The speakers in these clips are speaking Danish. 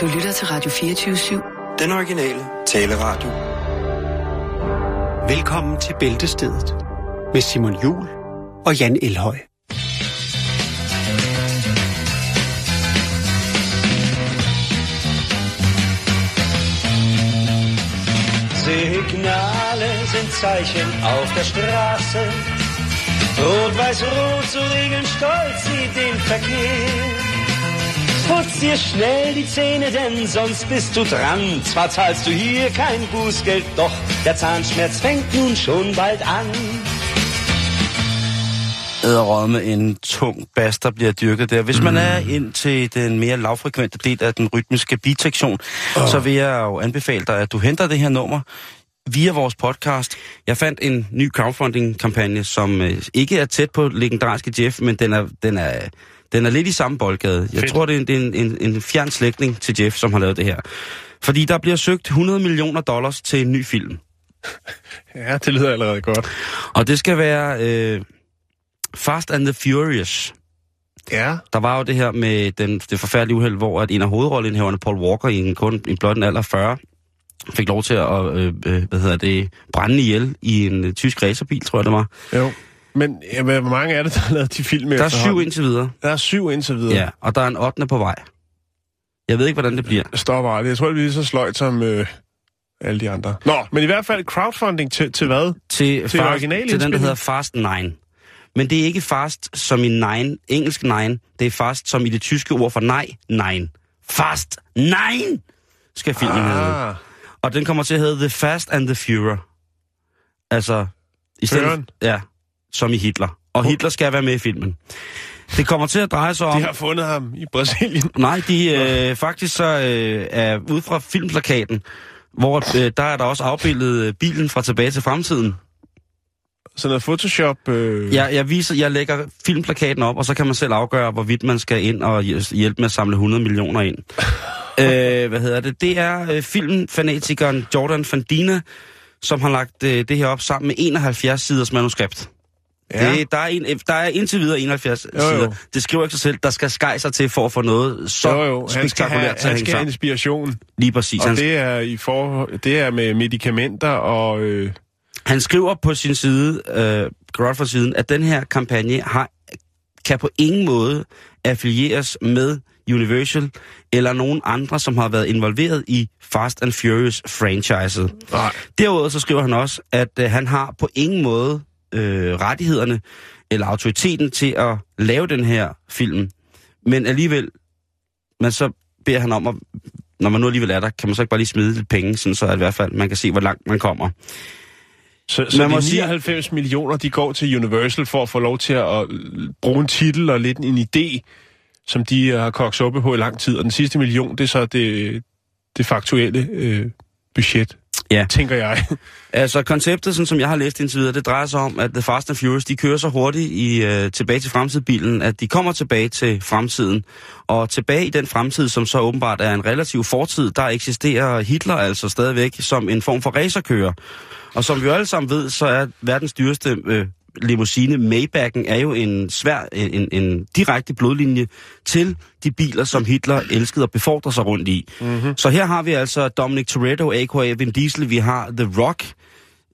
Du lytter til Radio 24-7. Den originale taleradio. Velkommen til Bæltestedet med Simon Jul og Jan Elhøj. Signale sind Zeichen auf der Straße. Rot-Weiß-Rot, so regeln stolz sie den Verkehr. Putz dir schnell die Zähne, denn sonst bist du dran. Zwar zahlst du hier kein Bußgeld, doch der Zahnschmerz fängt nun schon bald an. æderrømme en tung bas, der bliver dyrket der. Hvis man er ind til den mere lavfrekvente del af den rytmiske beatsektion, oh. så vil jeg jo anbefale dig, at du henter det her nummer via vores podcast. Jeg fandt en ny crowdfunding-kampagne, som øh, ikke er tæt på legendariske Jeff, men den er, den er, den er lidt i samme boldgade. Jeg Fedt. tror, det er, en, det er en, en, en fjern slægtning til Jeff, som har lavet det her. Fordi der bliver søgt 100 millioner dollars til en ny film. Ja, det lyder allerede godt. Og det skal være øh, Fast and the Furious. Ja. Der var jo det her med den, det forfærdelige uheld, hvor at en af hovedrollenhaverne, Paul Walker, i en, kun, i blot en alder af 40, fik lov til at øh, øh, hvad hedder det, brænde ihjel i en øh, tysk racerbil, tror jeg det var. Jo. Men ja, hvor mange er det, der har lavet de film Der er syv indtil videre. Der er syv indtil videre. Ja, og der er en 8. på vej. Jeg ved ikke, hvordan det bliver. Stopper aldrig. Jeg tror, det bliver så sløjt som øh, alle de andre. Nå, men i hvert fald crowdfunding til, til hvad? Til, Til original til den, der hedder Fast 9. Men det er ikke fast som i nine, engelsk nine. Det er fast som i det tyske ord for nej, nine. Fast nine skal filmen hedde. Ah, Og den kommer til at hedde The Fast and the Führer. Altså, i stedet, ja, som i Hitler. Og Hitler skal være med i filmen. Det kommer til at dreje sig om... de har fundet ham i Brasilien. Nej, de øh, faktisk så øh, er ude fra filmplakaten, hvor øh, der er der også afbildet øh, bilen fra tilbage til fremtiden. Sådan noget Photoshop. Øh, Jeg, jeg, viser, jeg lægger filmplakaten op, og så kan man selv afgøre, hvorvidt man skal ind og hj- hjælpe med at samle 100 millioner ind. øh, hvad hedder det? Det er øh, filmfanatikeren Jordan Fandina, som har lagt øh, det her op sammen med 71 siders manuskript. Ja. Det, der, er en, der er indtil videre 71 Jo, jo. sider. Det skriver ikke sig selv. Der skal skej sig til for at få noget så jo, jo. Han skal have, til han skal have inspiration. Lige præcis. Og Han, det er, i for, det er med medicamenter og... Øh, han skriver på sin side, øh, Godford siden, at den her kampagne har, kan på ingen måde affilieres med Universal eller nogen andre, som har været involveret i Fast and Furious franchiset. nej. Derudover så skriver han også, at øh, han har på ingen måde øh, rettighederne eller autoriteten til at lave den her film. Men alligevel, men så beder han om, at, når man nu alligevel er der, kan man så ikke bare lige smide lidt penge, sådan så at i hvert fald man kan se, hvor langt man kommer. Så, så Man må de sige- 99 millioner, de går til Universal for at få lov til at øh, bruge en titel og lidt en idé, som de har kogt suppe på i lang tid. Og den sidste million, det er så det, det faktuelle øh, budget, Ja. tænker jeg. Altså konceptet, sådan som jeg har læst indtil videre, det drejer sig om, at The Fast and Furious, de kører så hurtigt i øh, tilbage til fremtidsbilen, at de kommer tilbage til fremtiden. Og tilbage i den fremtid, som så åbenbart er en relativ fortid, der eksisterer Hitler altså stadigvæk som en form for racerkører. Og som vi jo alle sammen ved, så er verdens dyreste øh, limousine Maybach'en er jo en svær, en, en, direkte blodlinje til de biler, som Hitler elskede at befordre sig rundt i. Mm-hmm. Så her har vi altså Dominic Toretto, a.k.a. Vin Diesel, vi har The Rock,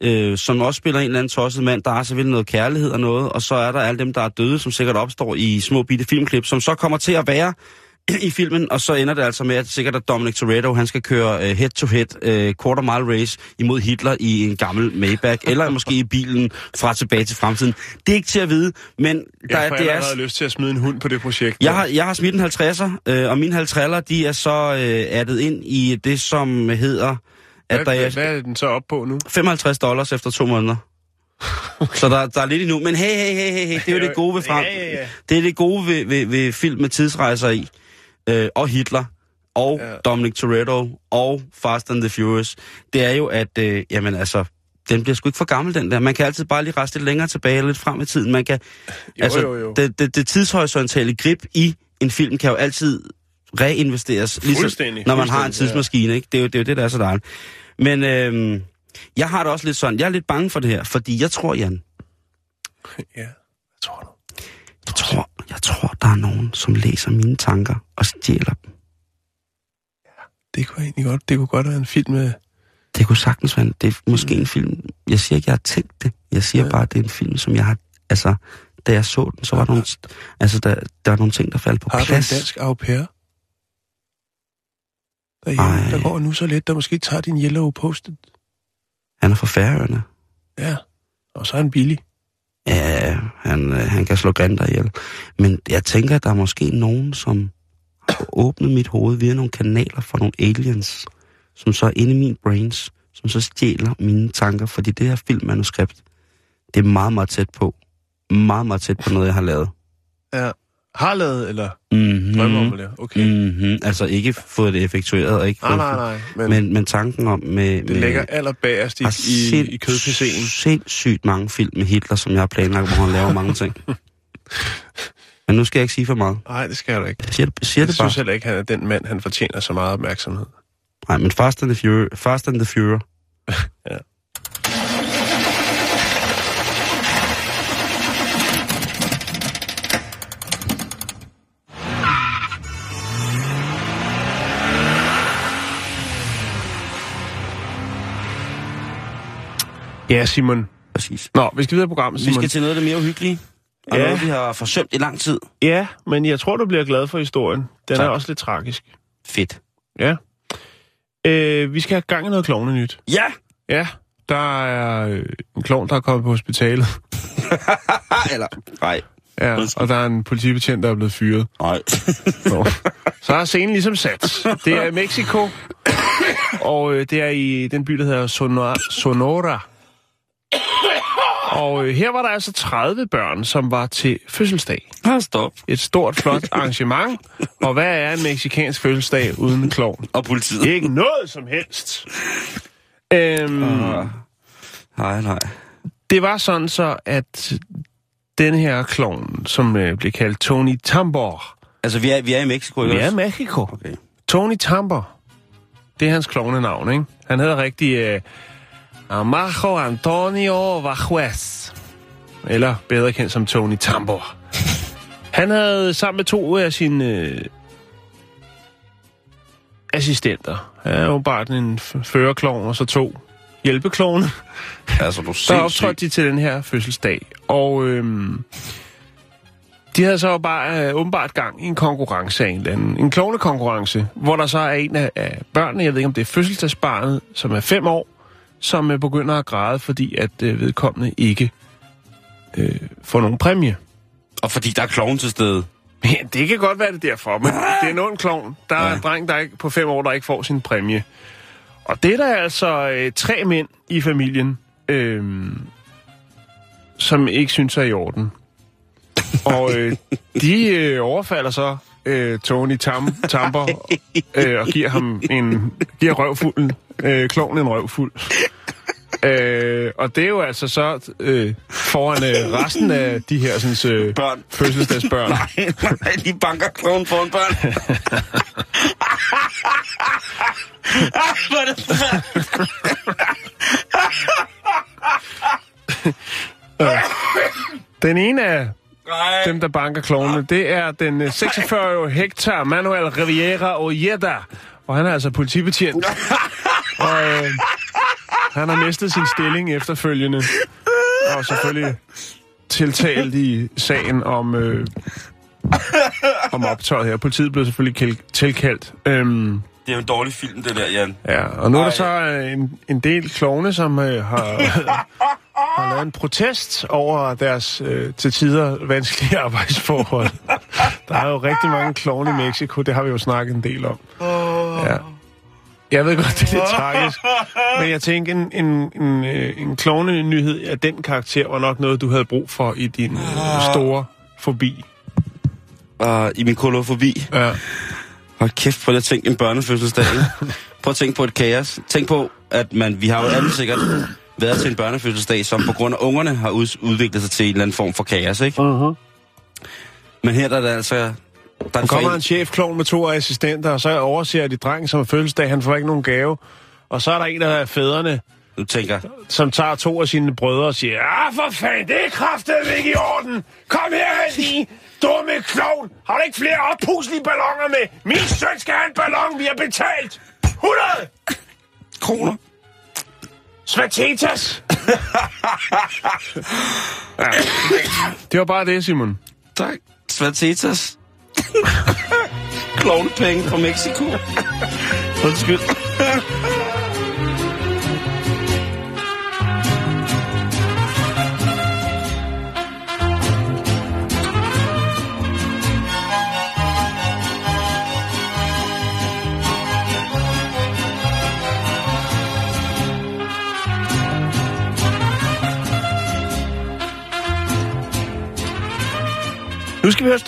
øh, som også spiller en eller anden tosset mand. Der er selvfølgelig noget kærlighed og noget, og så er der alle dem, der er døde, som sikkert opstår i små bitte filmklip, som så kommer til at være i filmen, og så ender det altså med, at sikkert at Dominic Toretto, han skal køre head-to-head uh, quarter mile race imod Hitler i en gammel Maybach, eller måske i bilen fra tilbage til fremtiden. Det er ikke til at vide, men der, Jeg er, det er, lyst til at smide en hund på det projekt. jeg har, jeg har smidt en 50'er, øh, og mine 50'er, de er så øh, addet ind i det, som hedder, at hvad, der er hvad er den så op på nu? 55 dollars efter to måneder. Så der, der er lidt endnu. Men hey, hey, hey, hey, hey, det er jo det gode ved frem. Ja, ja, ja. Det er det gode ved, ved, ved film med tidsrejser i. Øh, og Hitler. Og Ja. Dominic Toretto. Og Fast and the Furious. Det er jo, at, øh, jamen altså, den bliver sgu ikke for gammel, den der. Man kan altid bare lige reste lidt længere tilbage, lidt frem i tiden. Man kan, Jo, altså, jo, jo. Det, det, det tidshorisontale grip i en film kan jo altid reinvesteres, ligesom, når man har en fuldstændig, ja. tidsmaskine. Ikke? Det, er jo, det er jo det, der er så dejligt. Men øhm, jeg har det også lidt sådan, jeg er lidt bange for det her, fordi jeg tror, Jan, Ja, hvad tror du? jeg tror, jeg tror, der er nogen, som læser mine tanker og stjæler dem. Det kunne egentlig godt, det kunne godt være en film med... Det kunne sagtens være en, det er måske en film. Jeg siger ikke, jeg har tænkt det. Jeg siger Ja. ja. bare, at det er en film, som jeg har... Altså, da jeg så den, så var der nogle, altså, der, der er nogle ting, der faldt på Har du en plads. dansk au pair? Derhjemme, der går nu så let, der måske tager din yellow post Han er fra Færøerne. Ja, og så er han billig. Ja, han, øh, han kan slå grænder ihjel. Men jeg tænker, at der er måske nogen, som har åbnet mit hoved via nogle kanaler fra nogle aliens, som så er inde i min brains, som så stjæler mine tanker, fordi det her filmmanuskript, det er meget, meget tæt på. Meget, meget tæt på noget, jeg har lavet. Ja. Har lavet, eller Mm-hmm. drømmer om det? Okay. Mm. Mm-hmm. Altså ikke fået det effektueret, og ikke Nej, nej, nej. Men, men Men, tanken om med... det med, ligger allerbærest i, har i, i kødpc'en. sindssygt mange film med Hitler, som jeg har planlagt, hvor han laver mange ting. Men nu skal jeg ikke sige for meget. Nej, det skal jeg da ikke. Jeg siger siger Jeg det bare. synes heller ikke, han er den mand, han fortjener så meget opmærksomhed. Nej, men Fast and the Fury. Fast and the Fury. Ja. Ja, Simon. Præcis. Nå, vi skal videre i programmet, Vi Simon. skal til noget af det mere uhyggelige. Og Ja. noget, vi har forsømt i lang tid. Ja, men jeg tror, du bliver glad for historien. Den Tak. er også lidt tragisk. Fedt. Ja. Øh, vi skal have gang i noget klovne nyt. Ja! Ja, der er øh, en klovn, der er kommet på hospitalet. Eller... Nej. Ja, og der er en politibetjent, der er blevet fyret. Nej. Nå. Så er scenen ligesom sat. Det er i Mexico, og øh, det er i den by, der hedder Sonora. Sonora. Og øh, her var der altså 30 børn, som var til fødselsdag. Ah, stop. Et stort, flot arrangement. Og hvad er en meksikansk fødselsdag uden en klovn? Og politiet. Ikke noget som helst. Øhm, Ah. Nej, nej. det var sådan så, at den her klovn, som øh, blev kaldt Tony Tambor, Altså, vi er, vi er i Mexico, ikke vi er i også? Mexico. Okay. Tony Tambor, det er hans klovnenavn, ikke? Han hedder rigtig øh, Amajo Antonio Vajuez. Eller bedre kendt som Tony Tambor. Han havde sammen med to af sine øh, assistenter. Er jo bare en førerklovn, og så to hjælpeklovne. Altså, du er Der optrådte de til den her fødselsdag, og øhm, de havde så bare øh, åbenbart gang i en konkurrence af en eller anden. En klovnekonkurrence, hvor der så er en af, af børnene, jeg ved ikke om det er fødselsdagsbarnet, som er fem år, som øh, begynder at græde, fordi at øh, vedkommende ikke øh, får nogen præmie. Og fordi der er kloven til stede. Ja, det kan godt være det er derfor, men det er en ond klovn. Der er Ja. en dreng, der ikke, på fem år, der ikke får sin præmie. Og det er der altså øh, tre mænd i familien, øh, som ikke synes er i orden. Og øh, de øh, overfalder så øh, Tony Tam, Tamper øh, og giver ham en giver røvfulden, øh, kloven en røvfuld. Øh, og det er jo altså så øh, foran øh, resten af de her sådan, øh, Børn. fødselsdagsbørn. Nej, de banker kloven foran børn. Er det forfærdeligt. Den ene af Nej. dem, der banker klovene, det er den øh, 46-årige Hector Manuel Riviera Ojeda. Og han er altså politibetjent. Og øh, han har mistet sin stilling efterfølgende. Og selvfølgelig tiltalt i sagen om, øh, om optøjet her. Politiet blev selvfølgelig tilkaldt. Øhm, Det er jo en dårlig film, det der, Jan. Ja, og nu er der Ej. så øh, en, en del klovne, som øh, har, har lavet en protest over deres øh, til tider vanskelige arbejdsforhold. Der er jo rigtig mange klovne i Mexico, det har vi jo snakket en del om. Ja. Jeg ved godt, det er lidt tragisk, men jeg tænker, en, en, en, øh, en klovne-nyhed af den karakter var nok noget, du havde brug for i din øh, store forbi. Og i min kolofobi. Ja. Hold kæft, prøv at tænke en børnefødselsdag. Prøv at tænke på et kaos. Tænk på, at man, vi har jo alle sikkert været til en børnefødselsdag, som på grund af ungerne har ud, udviklet sig til en eller anden form for kaos, ikke? Uh-huh. Men her der er det altså... Der er kommer en chefklovn med to assistenter, og så overser de drengen som er fødselsdag, han får ikke nogen gave. Og så er der en af fædrene, Du tænker, som tager to af sine brødre og siger, Ah, for fanden, det er kraftedeme ikke i orden. Kom her, lige, dumme klovn. Har du ikke flere oppuselige ballonger med? Min søn skal have en ballon, vi har betalt. 100! Kroner. Svatetas! ja. Det var bare det, Simon. Tak. Svatetas. Klovnepenge fra Mexico. Undskyld.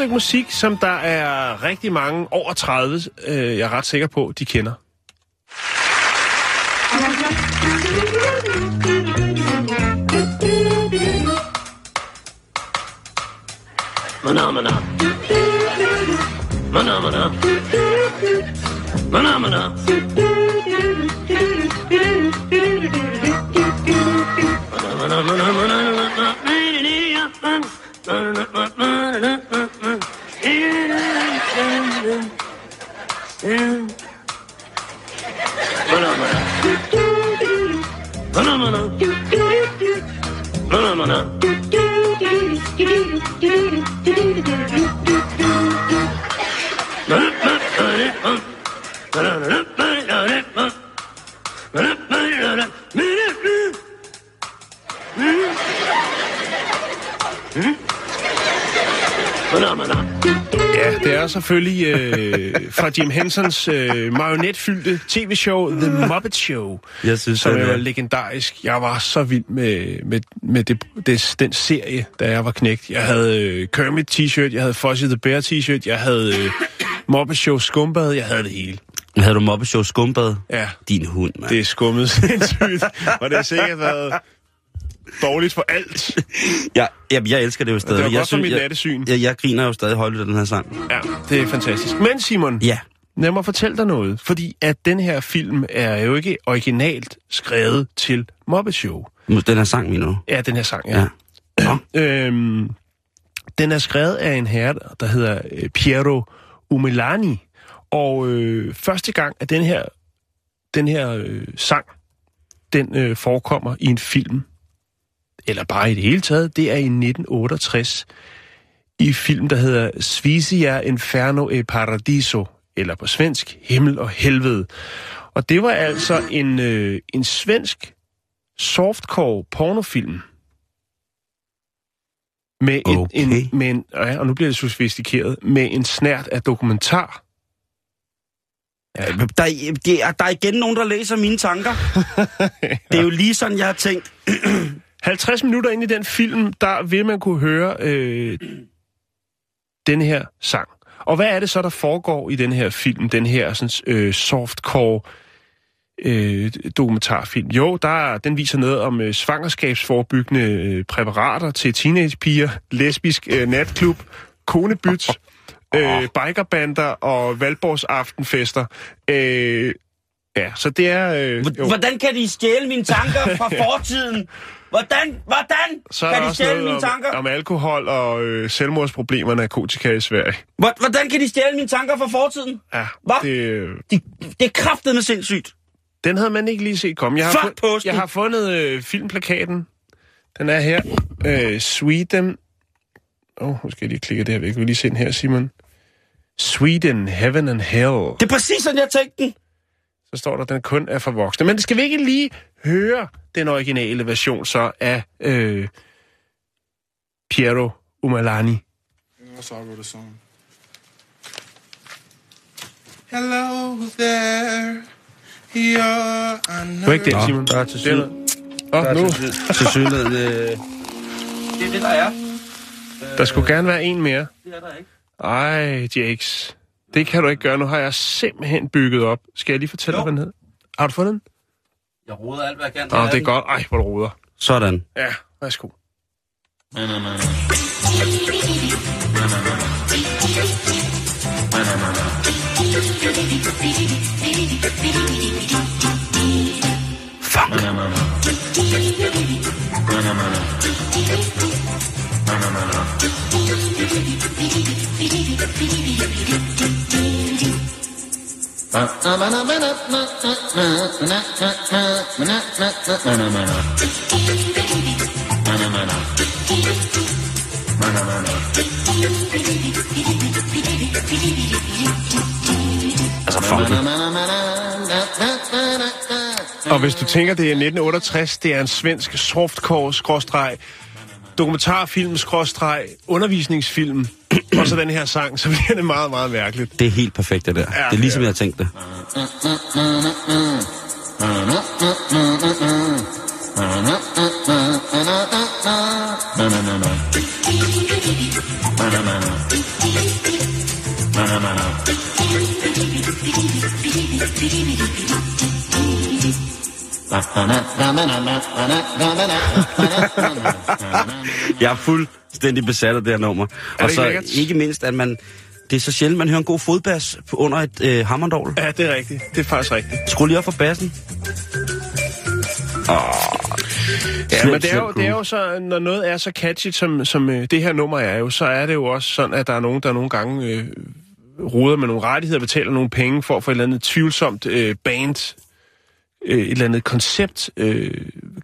Stykke musik, som der er rigtig mange over 30, øh, jeg er ret sikker på, de kender. Ja, det er selvfølgelig øh, fra Jim Hensons øh, marionetfyldte tv-show The Muppet Show, Jeg synes, som det er legendarisk. Jeg var så vild med, med, med det, det, den serie, da jeg var knægt. Jeg havde øh, Kermit t-shirt, jeg havde Fozzie the Bear t-shirt, jeg havde øh, Muppet Show skumbad, jeg havde det hele. Havde du Moppe Show skumbad? Ja, Din hund, mand. det er skummet sindssygt, og det har sikkert været dårligt for alt. Ja, jeg, jeg elsker det jo stadig. Det var jeg godt for mit jeg, nattesyn. jeg, jeg griner jo stadig højt af den her sang. Ja, det er fantastisk. Men Simon, Ja. Lad mig fortælle dig noget, fordi at den her film er jo ikke originalt skrevet til Muppet Show. Den her sang, du? Ja, den her sang, ja. Ja. Nå. Øhm, den er skrevet af en herre, der hedder øh, Piero Umilani. Og øh, første gang, at den her, den her øh, sang, den øh, forekommer i en film, eller bare i det hele taget, det er i 1968 i film, der hedder Svisia Inferno e Paradiso, eller på svensk, Himmel og Helvede. Og det var altså en, øh, en svensk softcore pornofilm. Med en, Okay. en, med en, ja, og nu bliver det sofistikeret, med en snært af dokumentar. Ja. Der, er- det er, der er igen nogen, der læser mine tanker. Det er jo lige sådan, jeg har tænkt. 50 minutter ind i den film, der vil man kunne høre øh, den her sang. Og hvad er det så, der foregår i den her film, den her sådan, øh, softcore øh, dokumentarfilm? Jo, der, den viser noget om øh, svangerskabsforbyggende øh, præparater til teenagepiger, lesbisk øh, natklub, konebyt, øh, bikerbander og valborgsaftenfester. Øh, ja, så det er... Øh, jo. Hvordan kan de stjæle mine tanker fra fortiden? Hvordan? Hvordan Så kan de stjæle mine om, tanker? om alkohol og øh, selvmordsproblemer og narkotika i Sverige. Hvor- Hvordan kan de stjæle mine tanker fra fortiden? Ja, Hva? det, øh, De, det er kraftet med sindssygt. den havde man ikke lige set komme. Jeg har, Fuck fund, jeg har fundet øh, filmplakaten. Den er her. Øh, Sweden. Åh, oh, nu skal jeg lige klikke det her væk. Vi lige se den her, Simon. Sweden, Heaven and Hell. Det er præcis sådan, jeg tænkte den. Så står der, at den kun er for voksne. Men skal vi ikke lige høre den originale version så af øh, Piero Umalani? That's all I wrote a song. Hello there, you're Det var ikke Nå, Simon. der er til Det syd. Åh, nu. Til synligheden. Øh... Det er det, der er. Der skulle gerne være en mere. Det er der ikke. Ej, Jakes. Det kan du ikke gøre. Nu har jeg simpelthen bygget op. Skal jeg lige fortælle dig, Jo. hvad den hed? Har du fundet den? Jeg roder alt, hvad jeg kan. Nå, det er godt. Ej, hvor du ruder. Sådan. Ja, værsgo. Funk. Altså, funky. Og hvis du tænker, det er 1968, det er en svensk softcore-skråstreg, dokumentarfilm, skråstreg, undervisningsfilm, og så den her sang, så bliver det meget, meget mærkeligt. Det er helt perfekt, det der. Ja, det er ligesom, ja. jeg har tænkt det. Jeg er fuldstændig besat af det her nummer. Og så lækkert? ikke mindst, at man... Det er så sjældent, man hører en god fodbas på under et øh, hammondorgel. Ja, det er rigtigt. Det er faktisk rigtigt. Skru lige op for bassen. Ja, Slem, men det er, jo, det er jo så, når noget er så catchy, som, som øh, det her nummer er jo, så er det jo også sådan, at der er nogen, der nogle gange øh, ruder med nogle rettigheder, betaler nogle penge for at få et eller andet tvivlsomt øh, band, øh, et eller andet koncept, øh,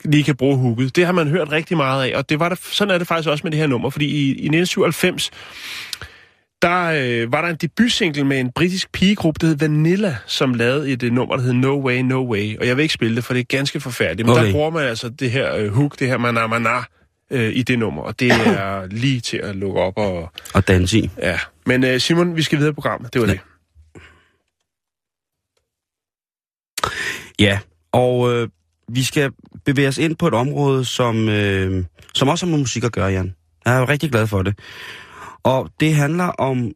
lige kan bruge hooket. Det har man hørt rigtig meget af, og det var der, sådan er det faktisk også med det her nummer, fordi i, i 1997, der øh, var der en debutsingle med en britisk pigegruppe, der hed Vanilla, som lavede et øh, nummer, der hed No Way, No Way. Og jeg vil ikke spille det, for det er ganske forfærdeligt. Men okay. Der bruger man altså det her øh, hook, det her mana mana, øh, i det nummer. Og det er lige til at lukke op og... Og danse i. Ja. Men øh, Simon, vi skal videre i programmet. Det var Ja. det. Ja, og øh, vi skal bevæge os ind på et område, som, øh, som også har med musik at gøre, Jan. Jeg er jo rigtig glad for det. Og det handler om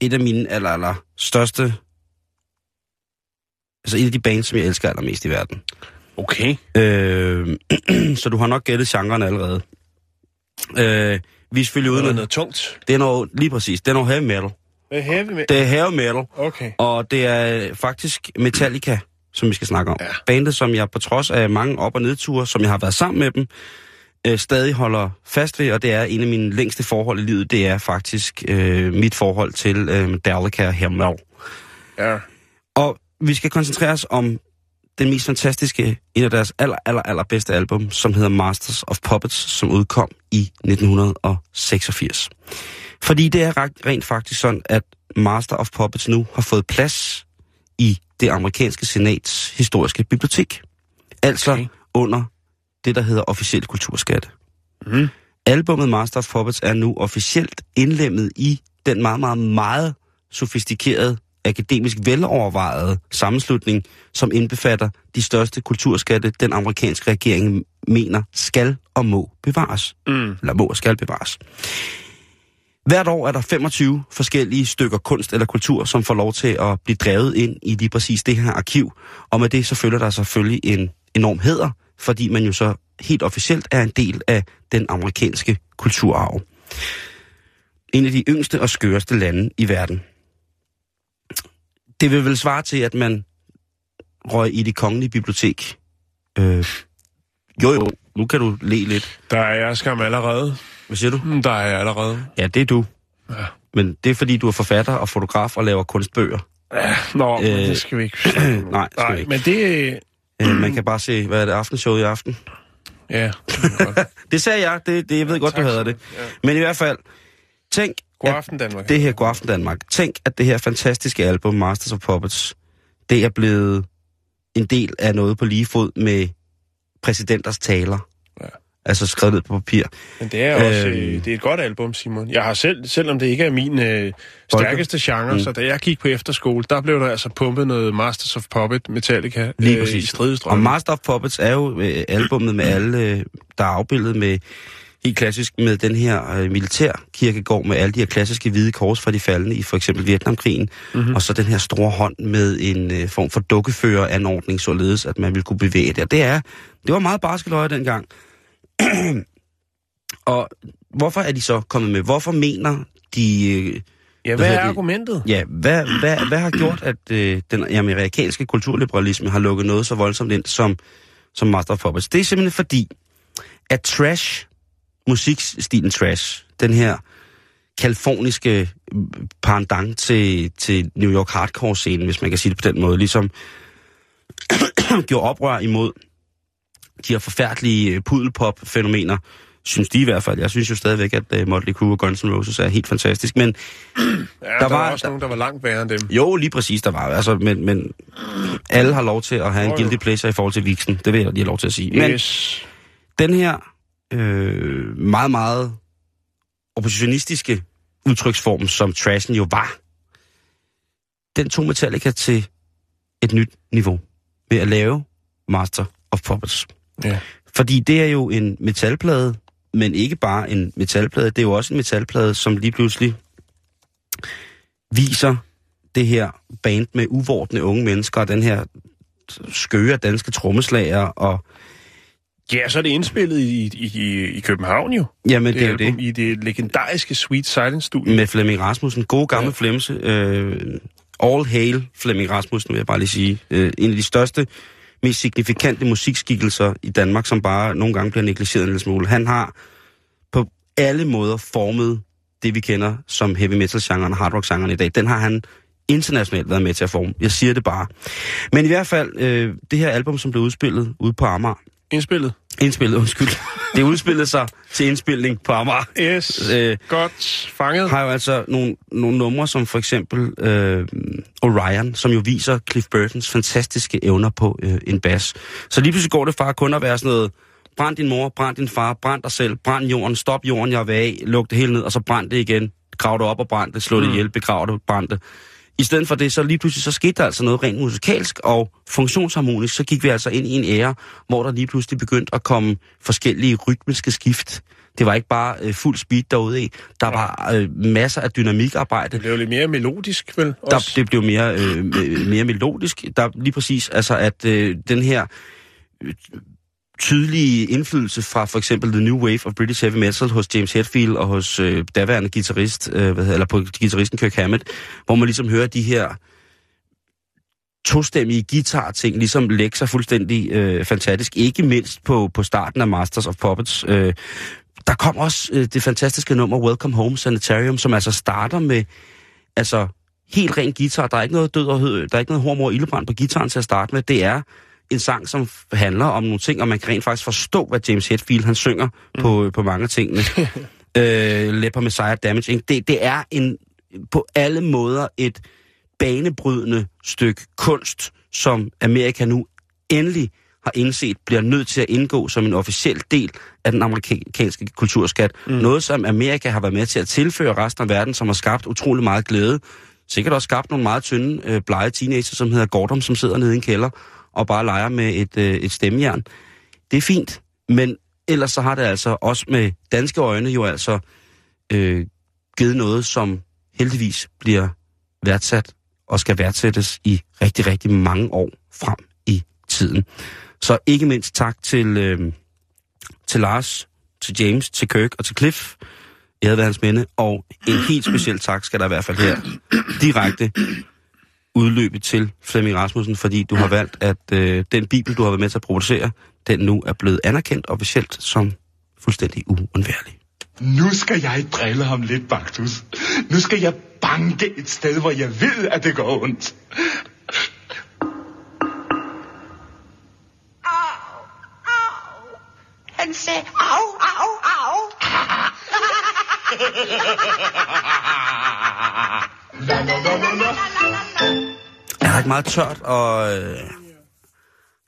et af mine aller, aller største... Altså et af de bands, som jeg elsker allermest i verden. Okay. Øh, så du har nok gættet genren allerede. Øh, vi er selvfølgelig ude Det er noget tungt. Det er noget, lige præcis, det er noget heavy metal. Er heavy med? Det er heavy metal. Okay. Og det er faktisk Metallica, som vi skal snakke om. Ja. Bandet, som jeg på trods af mange op- og nedture, som jeg har været sammen med dem, øh, stadig holder fast ved, og det er en af mine længste forhold i livet, det er faktisk øh, mit forhold til øh, Metallica her med. Ja. Og vi skal koncentrere os om den mest fantastiske, en af deres aller, aller, aller bedste album, som hedder Masters of Puppets, som udkom i 1986. Fordi det er re- rent faktisk sådan, at Master of Puppets nu har fået plads i det amerikanske senats historiske bibliotek. Altså Okay. under det, der hedder officielt kulturskatte. Mhm. Albummet Master of Puppets er nu officielt indlemmet i den meget, meget, meget sofistikerede, akademisk velovervejede sammenslutning, som indbefatter de største kulturskatte, den amerikanske regering mener skal og må bevares. Mm. Eller må og skal bevares. Hvert år er der 25 forskellige stykker kunst eller kultur, som får lov til at blive drevet ind i lige præcis det her arkiv. Og med det så følger der selvfølgelig en enorm heder, fordi man jo så helt officielt er en del af den amerikanske kulturarv. En af de yngste og skøreste lande i verden. Det vil vel svare til, at man røg i det kongelige bibliotek. Øh, jo jo, nu kan du le lidt. Der er jeg skam allerede. Hvad siger du? Mm, Der er jeg allerede. Ja, det er du. Ja. Men det er fordi, du er forfatter og fotograf og laver kunstbøger. Ja, nå, øh, det skal vi ikke nej, skal vi nej ikke. men det... Øh, man kan bare se, hvad er det, aftenshowet i aften? Ja, det godt. Det sagde jeg, det, det jeg ved godt, du tak, hader det. ja. Men i hvert fald, tænk, God aften, Danmark. det her God Aften Danmark, tænk, at det her fantastiske album, Masters of Puppets, det er blevet en del af noget på lige fod med præsidenters taler. Ja. Altså skrevet ned på papir. Men det er også Øhm. øh, det er et godt album, Simon. Jeg har selv, selvom det ikke er min øh, stærkeste genre, mm. så da jeg gik på efterskole, der blev der altså pumpet noget Masters of Puppet Metallica Lige øh, i præcis. Og stridestrøm. Master of Puppets er jo øh, albummet med alle, øh, der er afbildet med, helt klassisk med den her øh, militærkirkegård med alle de her klassiske hvide kors fra de faldende i for eksempel Vietnamkrigen. Mm-hmm. Og så den her store hånd med en øh, form for dukkeføreranordning, således at man vil kunne bevæge det. Og det er, det var meget barskeløje dengang. og hvorfor er de så kommet med? Hvorfor mener de... Øh, ja, hvad hvad er argumentet? Ja, hvad, hvad, hvad har gjort, at øh, den amerikanske kulturliberalisme har lukket noget så voldsomt ind som, som Master of Puppets? Det er simpelthen fordi, at trash, musikstilen trash, den her kaliforniske pendant til, til New York hardcore-scenen, hvis man kan sige det på den måde. Ligesom gjorde oprør imod de her forfærdelige øh, pudelpop-fænomener, synes de i hvert fald. Jeg synes jo stadigvæk, at uh, Motley Crue og Guns N' Roses er helt fantastisk. Men Ja, der, Der var, også der- nogen, der var langt værre end dem. jo, lige præcis, der var. Altså, men, men alle har lov til at have en Jo, jo. guilty pleasure i forhold til Vixen. Det vil jeg lige have lov til at sige. Men Yes. den her øh, meget, meget oppositionistiske udtryksform, som trashen jo var, den tog Metallica til et nyt niveau ved at lave Master of Puppets. Ja. Fordi det er jo en metalplade, men ikke bare en metalplade. Det er jo også en metalplade, som lige pludselig viser det her band med uvordne unge mennesker, og den her skøre danske trommeslager, og Ja, så er det indspillet i, i, i, København jo. jamen, det, det er jo det. I det legendariske Sweet Silence-studie. Med Flemming Rasmussen. God gamle Ja. ja. Flemse. Øh, all hail Flemming Rasmussen, vil jeg bare lige sige. Øh, en af de største, mest signifikante musikskikkelser i Danmark, som bare nogle gange bliver negligeret en lille smule. Han har på alle måder formet det, vi kender som heavy metal-genren og hard rock-genren i dag. Den har han internationalt været med til at forme. Jeg siger det bare. Men i hvert fald, øh, det her album, som blev udspillet ude på Amager, Indspillet indspillet, undskyld, det udspillede sig til indspilning på Amager. Yes. Øh, Godt fanget. har jo altså nogle, nogle numre, som for eksempel øh, Orion, som jo viser Cliff Burtons fantastiske evner på øh, en bas. Så lige pludselig går det fra kun at være sådan noget, brænd din mor, brænd din far, brænd dig selv, brænd jorden, stop jorden, jeg vil af, luk det hele ned, og så brænd det igen, grav det op og brænd det, slå det ihjel, begrav det, brænd det. I stedet for det, så lige pludselig, så skete der altså noget rent musikalsk og funktionsharmonisk, så gik vi altså ind i en ære, hvor der lige pludselig begyndte at komme forskellige rytmiske skift. Det var ikke bare øh, fuld speed derude i. Der var øh, masser af dynamikarbejde. Det blev lidt mere melodisk, vel? Der, Også. det blev mere, øh, me- mere melodisk. Der lige præcis, altså at øh, den her øh, tydelige indflydelse fra for eksempel The New Wave of British Heavy Metal hos James Hetfield og hos øh, daværende guitarist, øh, hvad hedder, eller på guitaristen Kirk Hammett, hvor man ligesom hører de her tostemmige guitar-ting ligesom lægge sig fuldstændig øh, fantastisk. Ikke mindst på, på starten af Masters of Puppets. Øh, der kom også øh, det fantastiske nummer Welcome Home Sanitarium, som altså starter med altså helt ren guitar. Der er ikke noget død og hød, der er ikke noget hormor og ildebrand på gitaren til at starte med. Det er en sang, som handler om nogle ting, og man kan rent faktisk forstå, hvad James Hetfield han synger mm. på, på mange af tingene. øh, Leper Messiah Damage. Inc. Det, det er en på alle måder et banebrydende stykke kunst, som Amerika nu endelig har indset, bliver nødt til at indgå som en officiel del af den amerikanske kulturskat. Mm. Noget, som Amerika har været med til at tilføre resten af verden, som har skabt utrolig meget glæde. Sikkert også skabt nogle meget tynde, øh, blege teenager, som hedder Gordon, som sidder nede i en kælder og bare leger med et, øh, et stemmejern. Det er fint, men ellers så har det altså også med danske øjne jo altså øh, givet noget, som heldigvis bliver værdsat og skal værdsættes i rigtig, rigtig mange år frem i tiden. Så ikke mindst tak til, øh, til Lars, til James, til Kirk og til Cliff. Jeg havde været hans minde, og en helt speciel tak skal der i hvert fald her direkte udløbe til Flemming Rasmussen, fordi du har valgt, at øh, den bibel, du har været med til at producere, den nu er blevet anerkendt officielt som fuldstændig uundværlig. Nu skal jeg drille ham lidt, Baktus. Nu skal jeg banke et sted, hvor jeg ved, at det går ondt. Au, au. Han sagde, au, au, au. Er der ikke meget tørt, og øh,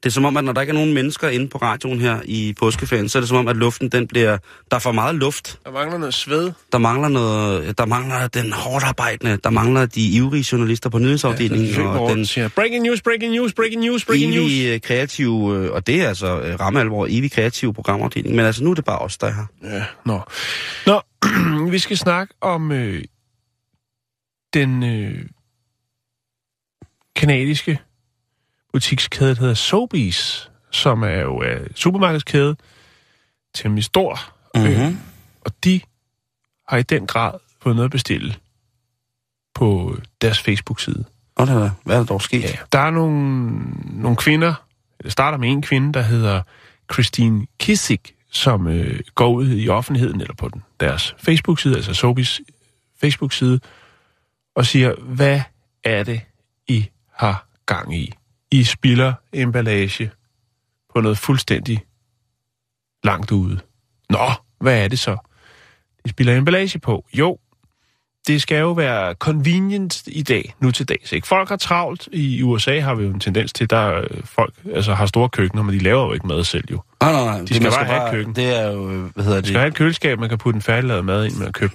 det er som om, at når der ikke er nogen mennesker inde på radioen her i påskeferien, så er det som om, at luften den bliver... Der er for meget luft. Der mangler noget sved. Der mangler noget... Der mangler den hårdt arbejdende. Der mangler de ivrige journalister på nyhedsafdelingen. Ja, og den siger, breaking news, breaking news, breaking news, breaking news. evige øh, kreative... øh, Og det er altså øh, ramme alvor, evig kreative programafdeling. Men altså, nu er det bare os, der er her. Ja, nå. Nå, vi skal snakke om øh, den øh, kanadiske butikskæde, der hedder Sobeys, som er jo øh, supermarkedskæde, temmelig stor. Mm-hmm. Og de har i den grad fået noget at bestille på deres Facebook-side. Og der, hvad er der dog sket? Ja, der er nogle, nogle kvinder, det starter med en kvinde, der hedder Christine Kissig, som øh, går ud i offentligheden, eller på den, deres Facebook-side, altså Sobis Facebook-side og siger, hvad er det, har gang i? I spilder emballage på noget fuldstændig langt ude. Nå, hvad er det så? I spilder emballage på. Jo, det skal jo være convenient i dag, nu til dags. Ikke? Folk har travlt. I USA har vi jo en tendens til, der øh, folk altså, har store køkkener, men de laver jo ikke mad selv jo. Nej, nej, nej. De skal man bare have et køkken. Det er jo, hvad hedder det? skal have et køleskab, man kan putte en færdiglavet mad ind, man har købt.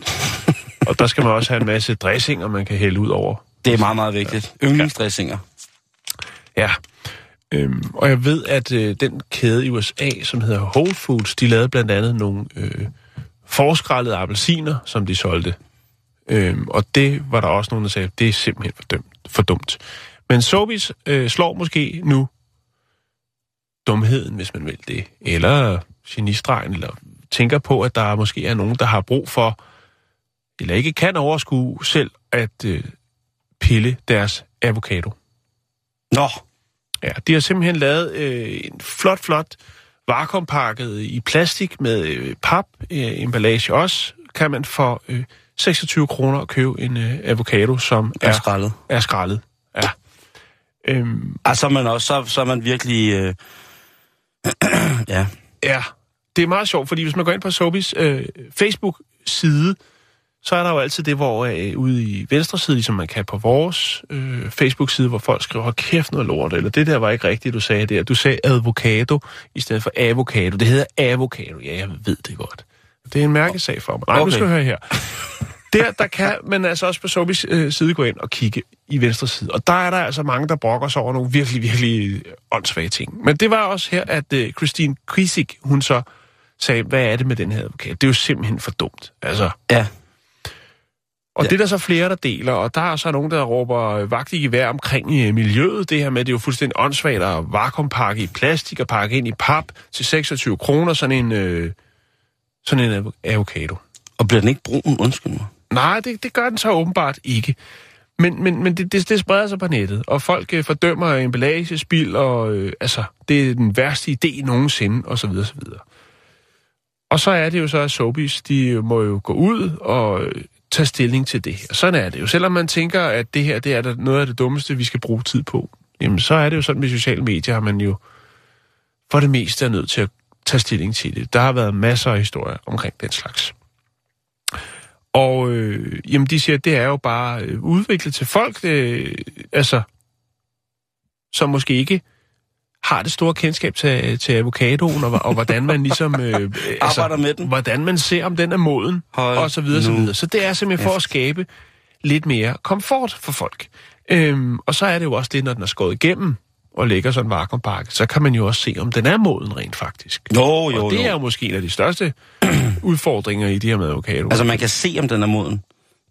og der skal man også have en masse dressinger, man kan hælde ud over. Det er meget, meget vigtigt. Yndlingsdressinger. Ja. Øhm, og jeg ved, at øh, den kæde i USA, som hedder Whole Foods, de lavede blandt andet nogle øh, forskrællede appelsiner, som de solgte. Øhm, og det var der også nogen, der sagde, det er simpelthen for, dømt, for dumt. Men Sobis øh, slår måske nu dumheden, hvis man vil det, eller genistregen, eller tænker på, at der måske er nogen, der har brug for, eller ikke kan overskue selv, at øh, pille deres avocado. Nå, Ja, de har simpelthen lavet øh, en flot, flot vakuumpakket i plastik med øh, pap, øh, emballage også, kan man for øh, 26 kroner købe en øh, avocado, som er er, skrællet. er skrællet. Ja. Øhm, Altså, man også, så, så er man virkelig... Øh... ja. ja, det er meget sjovt, fordi hvis man går ind på Sobis øh, Facebook-side, så er der jo altid det, hvor øh, ude i venstre side, ligesom man kan på vores øh, Facebook-side, hvor folk skriver, kæft noget lort, eller det der var ikke rigtigt, du sagde der. Du sagde avocado i stedet for avocado. Det hedder avocado. Ja, jeg ved det godt. Det er en mærkesag for mig. Nej, okay. nu skal høre her. Der, der kan man altså også på Sobis øh, side gå ind og kigge i venstre side. Og der er der altså mange, der brokker sig over nogle virkelig, virkelig øh, åndssvage ting. Men det var også her, at øh, Christine Krisik, hun så sagde, hvad er det med den her advokat? Det er jo simpelthen for dumt. Altså, Ja. Og Ja. det er der så flere, der deler, og der er så nogen, der råber øh, vagt i gevær omkring øh, miljøet. Det her med, det er jo fuldstændig åndssvagt at vakuumpakke i plastik og pakke ind i pap til 26 kroner, sådan en, øh, sådan en avo- avocado. Og bliver den ikke brun? Undskyld mig. Nej, det, det gør den så åbenbart ikke. Men, men, men det, det, det spreder sig på nettet, og folk øh, fordømmer emballagespil, og øh, altså, det er den værste idé nogensinde, og så videre, så videre. Og så er det jo så, at Sobis, de må jo gå ud og øh, tage stilling til det her. Sådan er det jo. Selvom man tænker, at det her det er noget af det dummeste, vi skal bruge tid på, jamen så er det jo sådan med sociale medier, at man jo for det meste er nødt til at tage stilling til det. Der har været masser af historier omkring den slags. Og øh, jamen, de siger, at det er jo bare øh, udviklet til folk, øh, altså, som måske ikke har det store kendskab til, til avocadoen, og, og hvordan man ligesom... Øh, øh, Arbejder med den. Hvordan man ser, om den er moden, Hold og så videre, så nu videre. Så det er simpelthen for at skabe lidt mere komfort for folk. Øhm, og så er det jo også det, når den er skåret igennem og lægger sådan en vakuumpakke, så kan man jo også se, om den er moden rent faktisk. Jo, jo, og det jo. er jo måske en af de største udfordringer i de her med avocado. Altså, man kan se, om den er moden.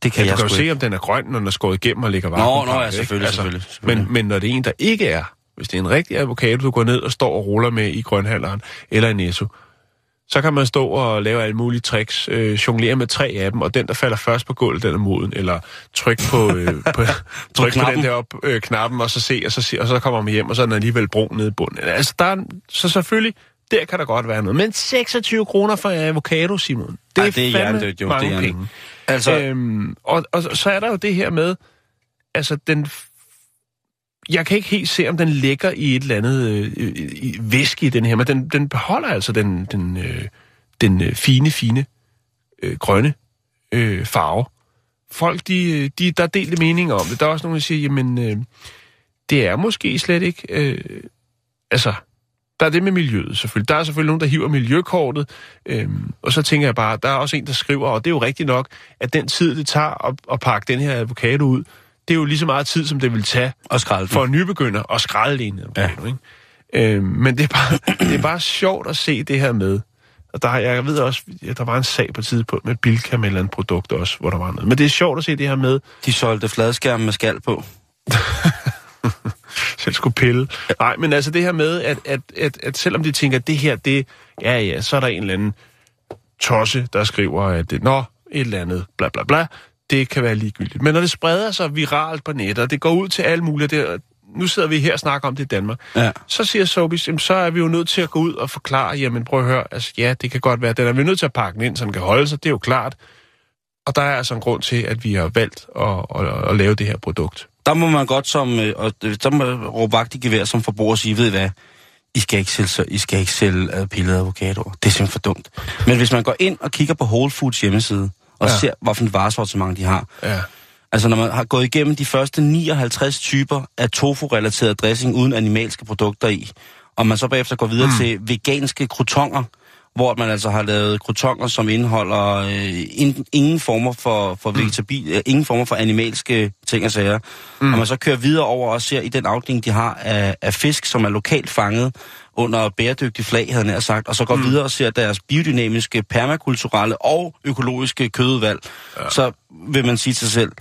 Det kan Ja, jeg du kan jo se, ikke. om den er grøn, når den er skåret igennem og ligger Nå, vakuumpakke. nå, ja, selvfølgelig, selvfølgelig, selvfølgelig. Men, men når det er en, der ikke er, hvis det er en rigtig avocado, du går ned og står og ruller med i grønhandleren eller i Netto, så kan man stå og lave alle mulige tricks, øh, jonglere med tre af dem, og den, der falder først på gulvet, den er moden, eller tryk på, øh, på, tryk på knappen. den der op, øh, knappen, og så se, og så, se, og så kommer man hjem, og så er den alligevel brun nede i bunden. Altså, der er, så selvfølgelig, der kan der godt være noget. Men 26 kroner for avocado, Simon, det Ej, er, det er fandme hjernedødt, jo, det er mange penge. Altså, Øhm, og, og så er der jo det her med, altså den... Jeg kan ikke helt se, om den ligger i et eller andet øh, i væske i den her, men den, den beholder altså den, den, øh, den øh, fine, fine øh, grønne øh, farve. Folk, de, øh, de, der er delte meninger om det. Der er også nogen, der siger, jamen, øh, det er måske slet ikke... Øh, altså, der er det med miljøet selvfølgelig. Der er selvfølgelig nogen, der hiver miljøkortet, øhm, og så tænker jeg bare, der er også en, der skriver, og det er jo rigtigt nok, at den tid, det tager at, at pakke den her avocado ud, det er jo lige så meget tid, som det vil tage og skralde for en nybegynder at skralde en ja. ikke? Øhm, men det er, bare, det er bare sjovt at se det her med, og der, jeg ved også, at der var en sag på tid på med Bilka med et eller andet produkt også, hvor der var noget. Men det er sjovt at se det her med, De solgte fladskærm med skal på. selv skulle pille. Nej, men altså det her med, at, at, at, at selvom de tænker, at det her, det, ja ja, så er der en eller anden tosse, der skriver, at det, nå, et eller andet, bla bla bla, det kan være ligegyldigt. Men når det spreder sig viralt på nettet, og det går ud til alle mulige, det, nu sidder vi her og snakker om det i Danmark, Ja. så siger Sobis, jamen, så er vi jo nødt til at gå ud og forklare, jamen prøv at høre, altså ja, det kan godt være, den er vi nødt til at pakke den ind, så den kan holde sig, det er jo klart. Og der er altså en grund til, at vi har valgt at, at, at lave det her produkt. Der må man godt som, øh, og øh, der må man råbe vagt i gevær som forbruger og sige, ved I hvad, I skal ikke sælge, så- I skal ikke sælge uh, pillede avocadoer. Det er simpelthen for dumt. Men hvis man går ind og kigger på Whole Foods hjemmeside, og Ja. ser, et varesortiment de har, Ja. Altså, når man har gået igennem de første 59 typer af tofu-relateret dressing uden animalske produkter i, og man så bagefter går videre mm. til veganske crotonger, hvor man altså har lavet crotonger, som indeholder øh, in, ingen former for, for vegetabil, øh, ingen former for animalske ting og sager. Mm. Og man så kører videre over og ser i den afdeling, de har af, af fisk, som er lokalt fanget under bæredygtig flag, havde nær sagt, og så går mm. videre og ser deres biodynamiske, permakulturelle og økologiske kødudvalg, ja. så vil man sige til sig selv,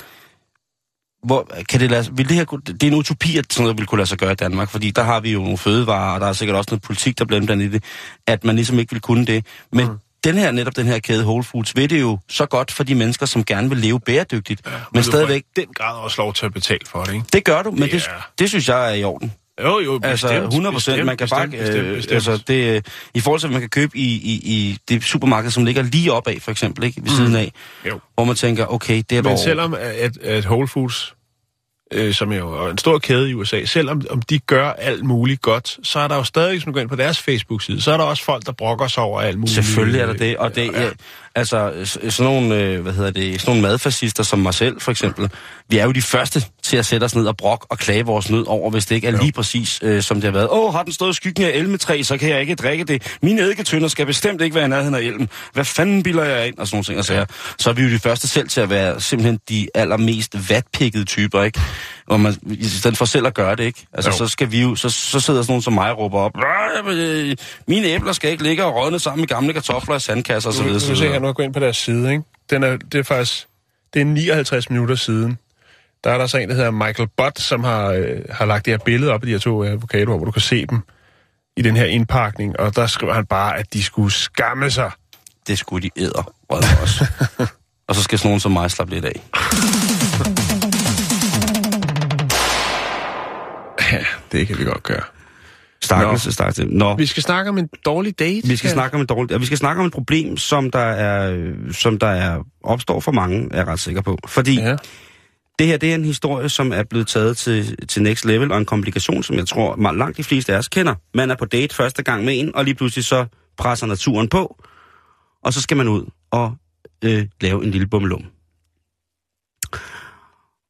hvor, kan det, lade, vil det, her, det er en utopi, at sådan noget vil kunne lade sig gøre i Danmark, fordi der har vi jo nogle fødevarer, og der er sikkert også noget politik, der bliver blandt i det, at man ligesom ikke vil kunne det. Men mm. den her, netop den her kæde Whole Foods, ved det jo så godt for de mennesker, som gerne vil leve bæredygtigt, ja, men stadigvæk, den grad også lov til at betale for det, ikke? det gør du, men det, Det det, er- det synes jeg er i orden. Jo, jo, Altså bestemt, 100 procent, man kan bestemt, bare... bestemt, øh, bestemt. Altså, det, øh, I forhold til, hvad man kan købe i, i, i det supermarked, som ligger lige opad, for eksempel, ikke? Ved siden af, Jo. hvor man tænker, okay, det er Men dog... selvom at, at Whole Foods, øh, som jo er en stor kæde i USA, selvom om de gør alt muligt godt, så er der jo stadig, hvis man går ind på deres Facebook-side, så er der også folk, der brokker sig over alt muligt. Selvfølgelig er der det, og det, ja. altså sådan nogle, øh, hvad hedder det, sådan nogle madfascister som mig selv, for eksempel, vi er jo de første til at sætte os ned og brok og klage vores nød over, hvis det ikke er lige præcis, øh, som det har været. Åh, har den stået i skyggen af elmetræ, så kan jeg ikke drikke det. Mine eddiketønder skal bestemt ikke være i nærheden af elmen. Hvad fanden bilder jeg ind? Og sådan nogle ting. Og så, så er vi jo de første selv til at være simpelthen de allermest vatpikkede typer, ikke? Hvor man, i stedet for selv at gøre det, ikke? Altså, Jo. så skal vi jo, så, så sidder sådan nogen som mig og råber op, "Nej, men, øh, mine æbler skal ikke ligge og rådne sammen med gamle kartofler i sandkasser og så Nu, nu så se her, videre. nu går jeg ind på deres side, ikke? Den er, det er faktisk, det er 59 minutter siden. Der er der så en, der hedder Michael Butt, som har, øh, har lagt det her billede op af de her to avocadoer, hvor du kan se dem i den her indpakning, og der skriver han bare, at de skulle skamme sig. Det skulle de æder, også. og så skal sådan nogen som mig slappe lidt af. Ja, det kan vi godt gøre. Stakkels, Nå. stakkels. Nå, Vi skal snakke om en dårlig date. vi skal snakke om et dårligt, ja, vi skal snakke om et problem, som der er, som der er opstår for mange, er jeg ret sikker på. Fordi Ja. Det her, det er en historie, som er blevet taget til, til next level, og en komplikation, som jeg tror, meget langt de fleste af os kender. Man er på date første gang med en, og lige pludselig så presser naturen på, og så skal man ud og øh, lave en lille bummelum.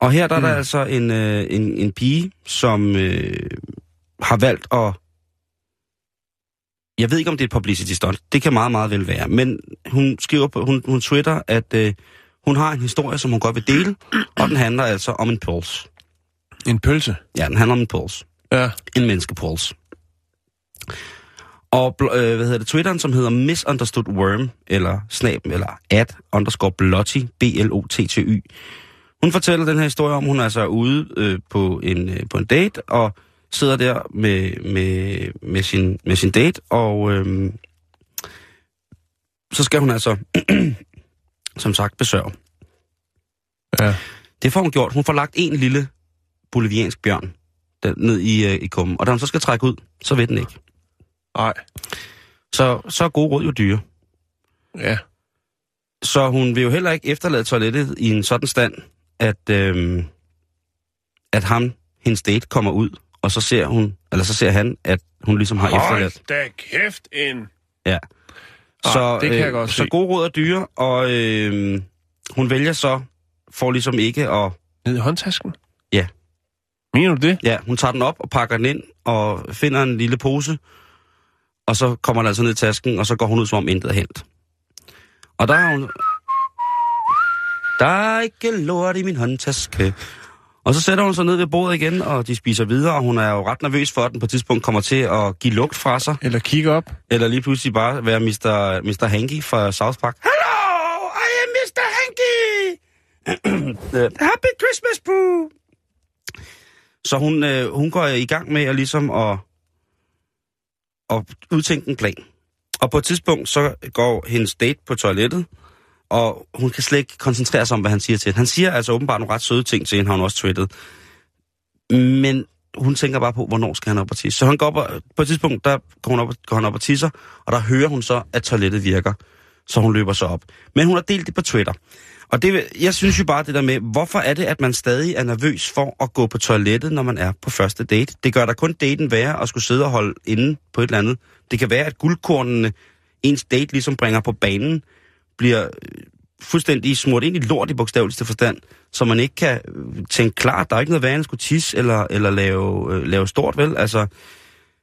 Og her der er der altså en, øh, en, en pige, som øh, har valgt at... Jeg ved ikke, om det er et publicity stunt. Det kan meget, meget vel være. Men hun skriver på, hun, hun twitter, at øh, hun har en historie, som hun godt vil dele, og den handler altså om en puls. En pølse. Ja, den handler om en puls. Ja. En menneskepuls. Og øh, hvad hedder det, Twitteren, som hedder Misunderstood Worm, eller snab, eller at underscore blotty, B-L-O-T-T-Y. Hun fortæller den her historie om, hun er altså ude øh, på, en, øh, på en date, og sidder der med, med, med, sin, med sin date, og øh, så skal hun altså, som sagt, besøge. Ja. Det får hun gjort. Hun får lagt en lille boliviansk bjørn der, ned i, øh, i kummen, og da hun så skal trække ud, så ved den ikke. Nej. Så, så er gode råd jo dyre. Ja. Så hun vil jo heller ikke efterlade toilettet i en sådan stand, at, øhm, at ham, hendes date, kommer ud, og så ser hun, eller så ser han, at hun ligesom har efterladt. Hold da kæft en... Ja. Ej, Så, det kan jeg øh, godt så se. gode råd er dyre, og øh, hun vælger så, for ligesom ikke at... Ned i håndtasken? Ja. Mener du det? Ja, hun tager den op og pakker den ind, og finder en lille pose, og så kommer den altså ned i tasken, og så går hun ud, som om intet er hent. Og der har hun... Der er ikke lort i min håndtaske. Og så sætter hun sig ned ved bordet igen, og de spiser videre, og hun er jo ret nervøs for, at den på et tidspunkt kommer til at give lugt fra sig. Eller kigge op? Eller lige pludselig bare være Mr. Mr. Hanky fra South Park. Hello, I am Mr. Hanky! Happy Christmas, boo! Så hun, øh, hun går i gang med at ligesom at, at udtænke en plan. Og på et tidspunkt, så går hendes date på toilettet, og hun kan slet ikke koncentrere sig om, hvad han siger til hende. Han siger altså åbenbart nogle ret søde ting til hende, har hun også twittet. Men hun tænker bare på, hvornår skal han op og tisse. Så han går op og, på et tidspunkt, der går, hun op, går han op og tisser, og der hører hun så, at toilettet virker. Så hun løber så op. Men hun har delt det på Twitter. Og det, jeg synes jo bare det der med, hvorfor er det, at man stadig er nervøs for at gå på toilettet, når man er på første date? Det gør da kun daten værre at skulle sidde og holde inde på et eller andet. Det kan være, at guldkornene, ens date ligesom bringer på banen, bliver øh, fuldstændig smurt ind i lort i bogstaveligste forstand, så man ikke kan øh, tænke klart, der er ikke noget værre end at skulle tisse eller, eller lave, øh, lave stort, vel? Altså,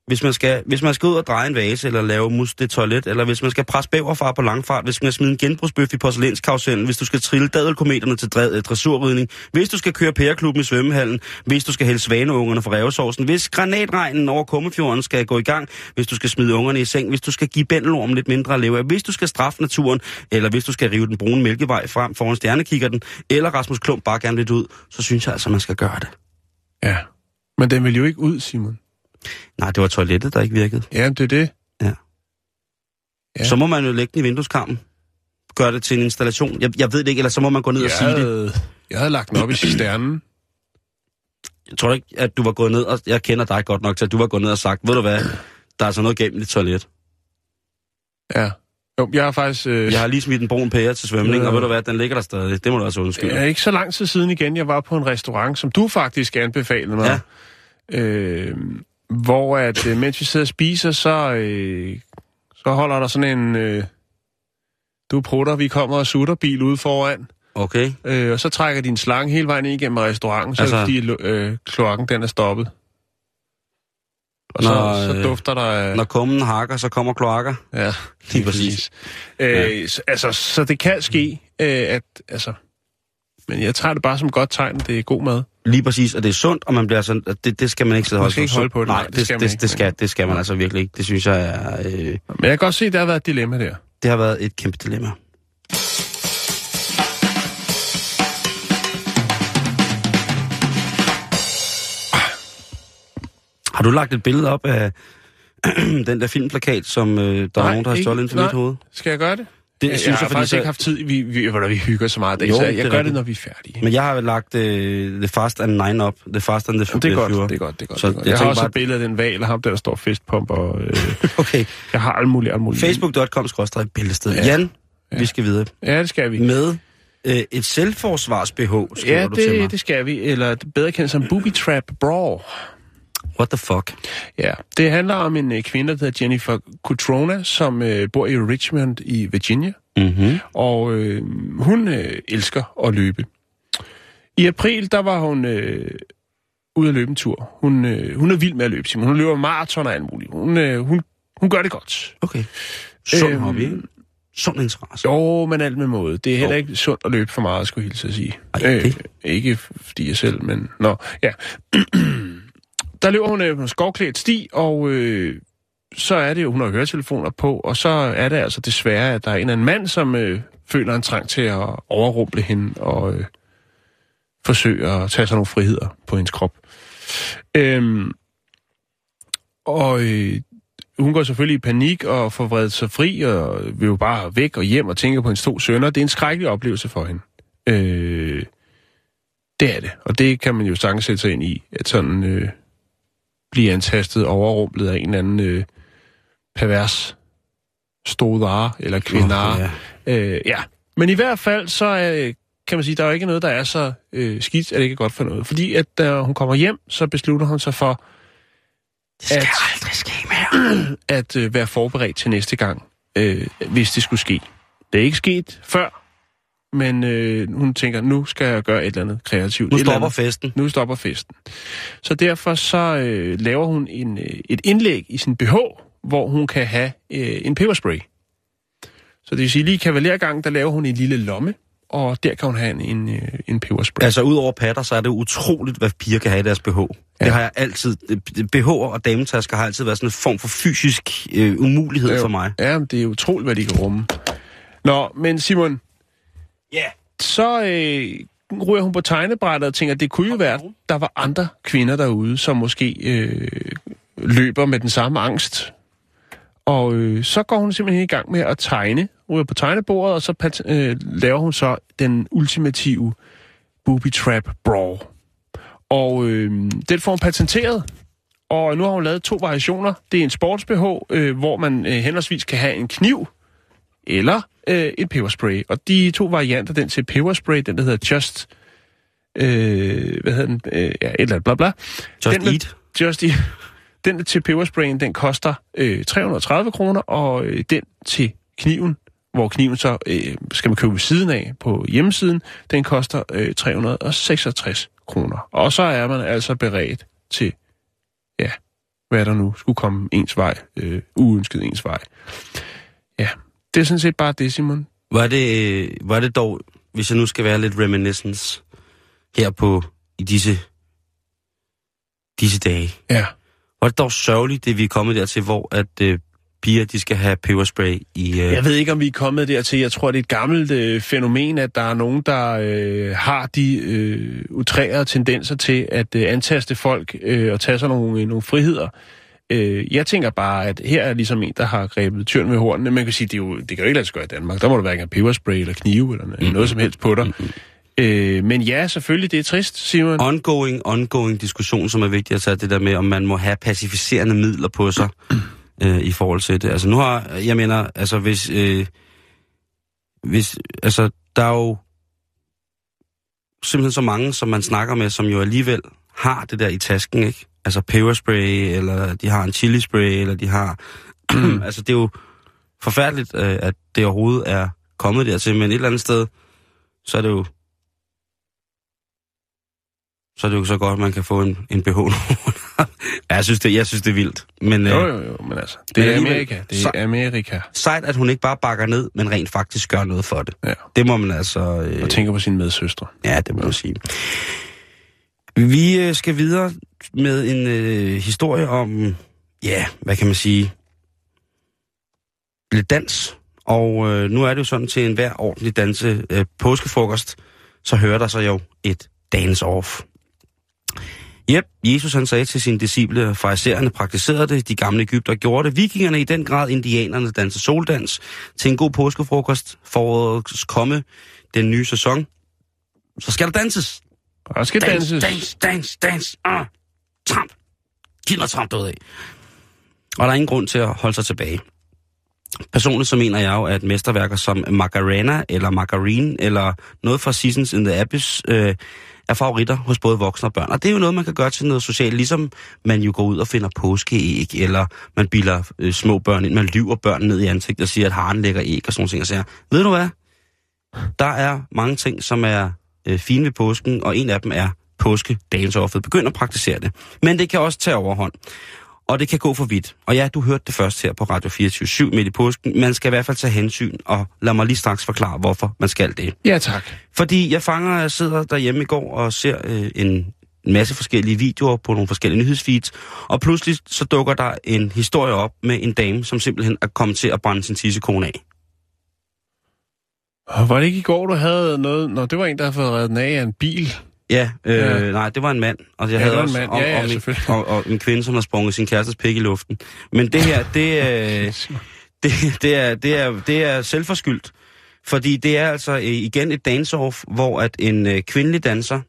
hvis man, skal, hvis man skal ud og dreje en vase, eller lave mus det toilet, eller hvis man skal presse bæverfar på langfart, hvis man skal smide en genbrugsbøf i porcelænskarusellen, hvis du skal trille dadelkometerne til dræ, øh, dressurridning, hvis du skal køre pæreklubben i svømmehallen, hvis du skal hælde svaneungerne fra revsovsen, hvis granatregnen over Kummefjorden skal gå i gang, hvis du skal smide ungerne i seng, hvis du skal give bændelormen lidt mindre at leve af, hvis du skal straffe naturen, eller hvis du skal rive den brune mælkevej frem foran stjernekikkerten, eller Rasmus Klump bare gerne lidt ud, så synes jeg altså, man skal gøre det. Ja. Men den vil jo ikke ud, Simon. Nej, det var toilettet, der ikke virkede. Ja, det er det. Ja. Ja. Så må man jo lægge den i vindueskarmen. Gøre det til en installation. Jeg, jeg ved det ikke, eller så må man gå ned og Jeg sige det. havde, jeg havde lagt den op i cisternen. Jeg tror ikke, at du var gået ned, og jeg kender dig godt nok til, at du var gået ned og sagt, ved du hvad, der er altså noget gennem dit toilet. Ja. Jo, jeg har faktisk... Øh, Jeg har lige smidt en brun pære til svømning, Ja. og ved du hvad, den ligger der stadig. Det må du altså undskylde. er ikke så lang tid siden igen, jeg var på en restaurant, som du faktisk anbefalede mig. Ja. Øh, hvor at, øh, mens vi sidder og spiser, så, øh, så holder der sådan en... Øh, du prutter, vi kommer og sutter bil ude foran. Okay. Øh, og så trækker din slange hele vejen igennem restauranten, så altså, fordi øh, kloakken den er stoppet. Og Når, så, så øh, dufter der... af- Når kummen hakker, så kommer kloakker. Ja, Lige præcis. Øh, så, altså, så det kan ske, øh, at... Altså, men jeg tager det bare som godt tegn, det er god mad. Lige præcis, og det er sundt, og man bliver sådan, det, det skal man ikke sidde holde ikke holde på det, Nej, nej, det, det skal det, det, skal, det skal man altså virkelig ikke. Det synes jeg er, øh, Men jeg kan godt se, at der har været et dilemma der. det har været et kæmpe dilemma. Har du lagt et billede op af den der filmplakat, som øh, der er nogen, der har stjålet ind for mit hoved? Skal jeg gøre det? Det jeg, synes jeg, jeg, har faktisk så- ikke haft tid. Vi, vi, hvordan vi hygger så meget. Det, Jo, så jeg det gør det, når vi er færdige. Men jeg har lagt uh, The Fast and Nine op. The Fast and the Jamen, det er godt, Furious. det er godt, det er godt. Så det er godt. jeg Jeg, har også bare- et billede af den val, og ham der, der står festpump, og øh, Okay. jeg har alt muligt, alt muligt. Facebook.com-billedsted. Ja. Jan, Ja. vi skal videre. Ja, det skal vi. Med øh, et selvforsvars-BH, skriver Ja, du til mig. det, det skal vi. Eller bedre kendt som Booby Trap Brawl. What the fuck? Ja, det handler om en øh, kvinde, der hedder Jennifer Cutrona, som øh, bor i Richmond i Virginia. Mm-hmm. Og øh, hun øh, elsker at løbe. I april, der var hun øh, ude at løbe en tur. Hun, øh, hun er vild med at løbe, Simon. Hun løber maraton og alt muligt. Hun, øh, hun, hun gør det godt. Okay. Sund Øhm, hobby, ikke? Sund interesse. Jo, men alt med måde. Det er heller Jo. ikke sundt at løbe for meget, skulle jeg hilse at sige. Ej, det- ikke fordi jeg selv, men... Nå, ja. der løber hun øh, på en skovklædt sti, og øh, så er det jo, hun har høretelefoner på, og så er det altså desværre, at der er en eller anden mand, som øh, føler en trang til at overrumple hende og øh, forsøge at tage sig nogle friheder på hendes krop. Øhm, og øh, hun går selvfølgelig i panik og får vredet sig fri og vil jo bare væk og hjem og tænke på hendes to sønner. Det er en skrækkelig oplevelse for hende. Øh, det er det. Og det kan man jo sagtens sætte sig ind i, at sådan øh, blive antastet overrumplet af en eller anden øh, pervers stodare eller kvindare. Åh, ja. Øh, ja, men i hvert fald så øh, kan man sige, der er jo ikke noget, der er så øh, skidt, at det ikke er godt for noget. Fordi at da hun kommer hjem, så beslutter hun sig for Det skal at- aldrig ske mere. at øh, være forberedt til næste gang, øh, hvis det skulle ske. Det er ikke sket før, men øh, hun tænker, nu skal jeg gøre et eller andet kreativt. Nu stopper andet. festen. Nu stopper festen. Så derfor så øh, laver hun en, øh, et indlæg i sin BH, hvor hun kan have øh, en peberspray. Så det vil sige, lige i kavalergangen, der laver hun en lille lomme, og der kan hun have en, en, øh, en peberspray. Altså, ud over patter, så er det utroligt, hvad piger kan have i deres BH. Ja. Det har jeg altid... BH og dametasker har altid været sådan en form for fysisk øh, umulighed Jo. for mig. Ja, det er utroligt, hvad de kan rumme. Nå, men Simon, Ja. så øh, ryger hun på tegnebrættet og tænker, at det kunne jo være, at der var andre kvinder derude, som måske øh, løber med den samme angst. Og øh, så går hun simpelthen i gang med at tegne, ryger på tegnebordet, og så øh, laver hun så den ultimative booby trap brawl. Og øh, den får hun patenteret, og nu har hun lavet to variationer. Det er en sports-BH, øh, hvor man øh, henholdsvis kan have en kniv, eller øh, en peberspray. Og de to varianter, den til peberspray, den der hedder Just... Øh, hvad hedder den? Øh, ja, et eller andet, bla bla. Just den, Eat. Just Eat. Den til pebersprayen, den koster øh, 330 kroner, og øh, den til kniven, hvor kniven så øh, skal man købe ved siden af på hjemmesiden, den koster øh, 366 kroner. Og så er man altså beredt til, ja, hvad der nu skulle komme ens vej, øh, uønsket ens vej. Ja, det er sådan set bare det, Simon. Var det, øh, var det dog, hvis jeg nu skal være lidt reminiscence her på i disse, disse dage, Ja. var det dog sørgeligt, det vi er kommet dertil, hvor at øh, piger, de skal have peberspray i... Øh, Jeg ved ikke, om vi er kommet dertil. Jeg tror, det er et gammelt øh, fænomen, at der er nogen, der øh, har de øh, utrærede tendenser til at øh, antaste folk øh, og tage sig nogle, nogle friheder. Øh, jeg tænker bare, at her er ligesom en, der har grebet tyren med hornene. Man kan sige, det, er jo, det kan jo ikke lade sig gøre i Danmark. Der må du hverken have peberspray eller knive eller noget, noget som helst på dig. Øh, men ja, selvfølgelig, det er trist, Simon. ongoing, ongoing diskussion, som er vigtig at tage det der med, om man må have pacificerende midler på sig øh, i forhold til det. Altså nu har, jeg mener, altså hvis, øh, hvis, altså der er jo simpelthen så mange, som man snakker med, som jo alligevel har det der i tasken, ikke? Altså peberspray, eller de har en chili spray, eller de har, altså det er jo forfærdeligt, øh, at det overhovedet er kommet dertil, men et eller andet sted, så er det jo så er det jo så godt, at man kan få en, en BH. ja, jeg synes, det, jeg synes, det er vildt. Men Jo, øh, jo, jo, men altså, det Men er Amerika. Det er Amerika. sejt, at hun ikke bare bakker ned, men rent faktisk gør noget for det. Ja. Det må man altså... Øh, Og tænker på sine medsøstre. Ja, det må man sige. Vi øh, skal videre med en øh, historie om, ja, hvad kan man sige, lidt dans. Og øh, nu er det jo sådan til enhver ordentlig danse øh, påskefrokost, så hører der så jo et dance-off. Jep, Jesus han sagde til sine disciple, farisæerne praktiserede det, de gamle Ægypter gjorde det, vikingerne i den grad, indianerne danser soldans. Til en god påskefrokost forårets komme den nye sæson, så skal der danses. Der skal danses. Dans, dans, dans. Ah, tramp. Giv mig tramp af. Og der er ingen grund til at holde sig tilbage. Personligt så mener jeg jo, at mesterværker som Macarena eller Margarine eller noget fra Seasons in the Abyss øh, er favoritter hos både voksne og børn. Og det er jo noget, man kan gøre til noget socialt, ligesom man jo går ud og finder påskeæg, eller man bilder øh, små børn ind, man lyver børn ned i ansigtet og siger, at haren lægger æg og sådan nogle ting. Og siger, ved du hvad? Der er mange ting, som er øh, fine ved påsken, og en af dem er påske danseoffet. Begynd at praktisere det. Men det kan også tage overhånd. Og det kan gå for vidt. Og ja, du hørte det først her på Radio 24 midt i påsken. Man skal i hvert fald tage hensyn, og lad mig lige straks forklare, hvorfor man skal det. Ja, tak. Fordi jeg fanger, jeg sidder derhjemme i går og ser øh, en masse forskellige videoer på nogle forskellige nyhedsfeeds, og pludselig så dukker der en historie op med en dame, som simpelthen er kommet til at brænde sin tissekone af. Og var det ikke i går, du havde noget... Nå, det var en, der havde fået reddet den af af en bil. Ja, øh, Ja. nej, det var en mand. Og jeg Ja, havde det også mand. om, Ja, ja, om, en, og, og en kvinde, som har sprunget sin kærestes pik i luften. Men det her, det, øh, det, det, er, det, er, det er selvforskyldt. Fordi det er altså øh, igen et dance-off, hvor at en øh, kvindelig danser,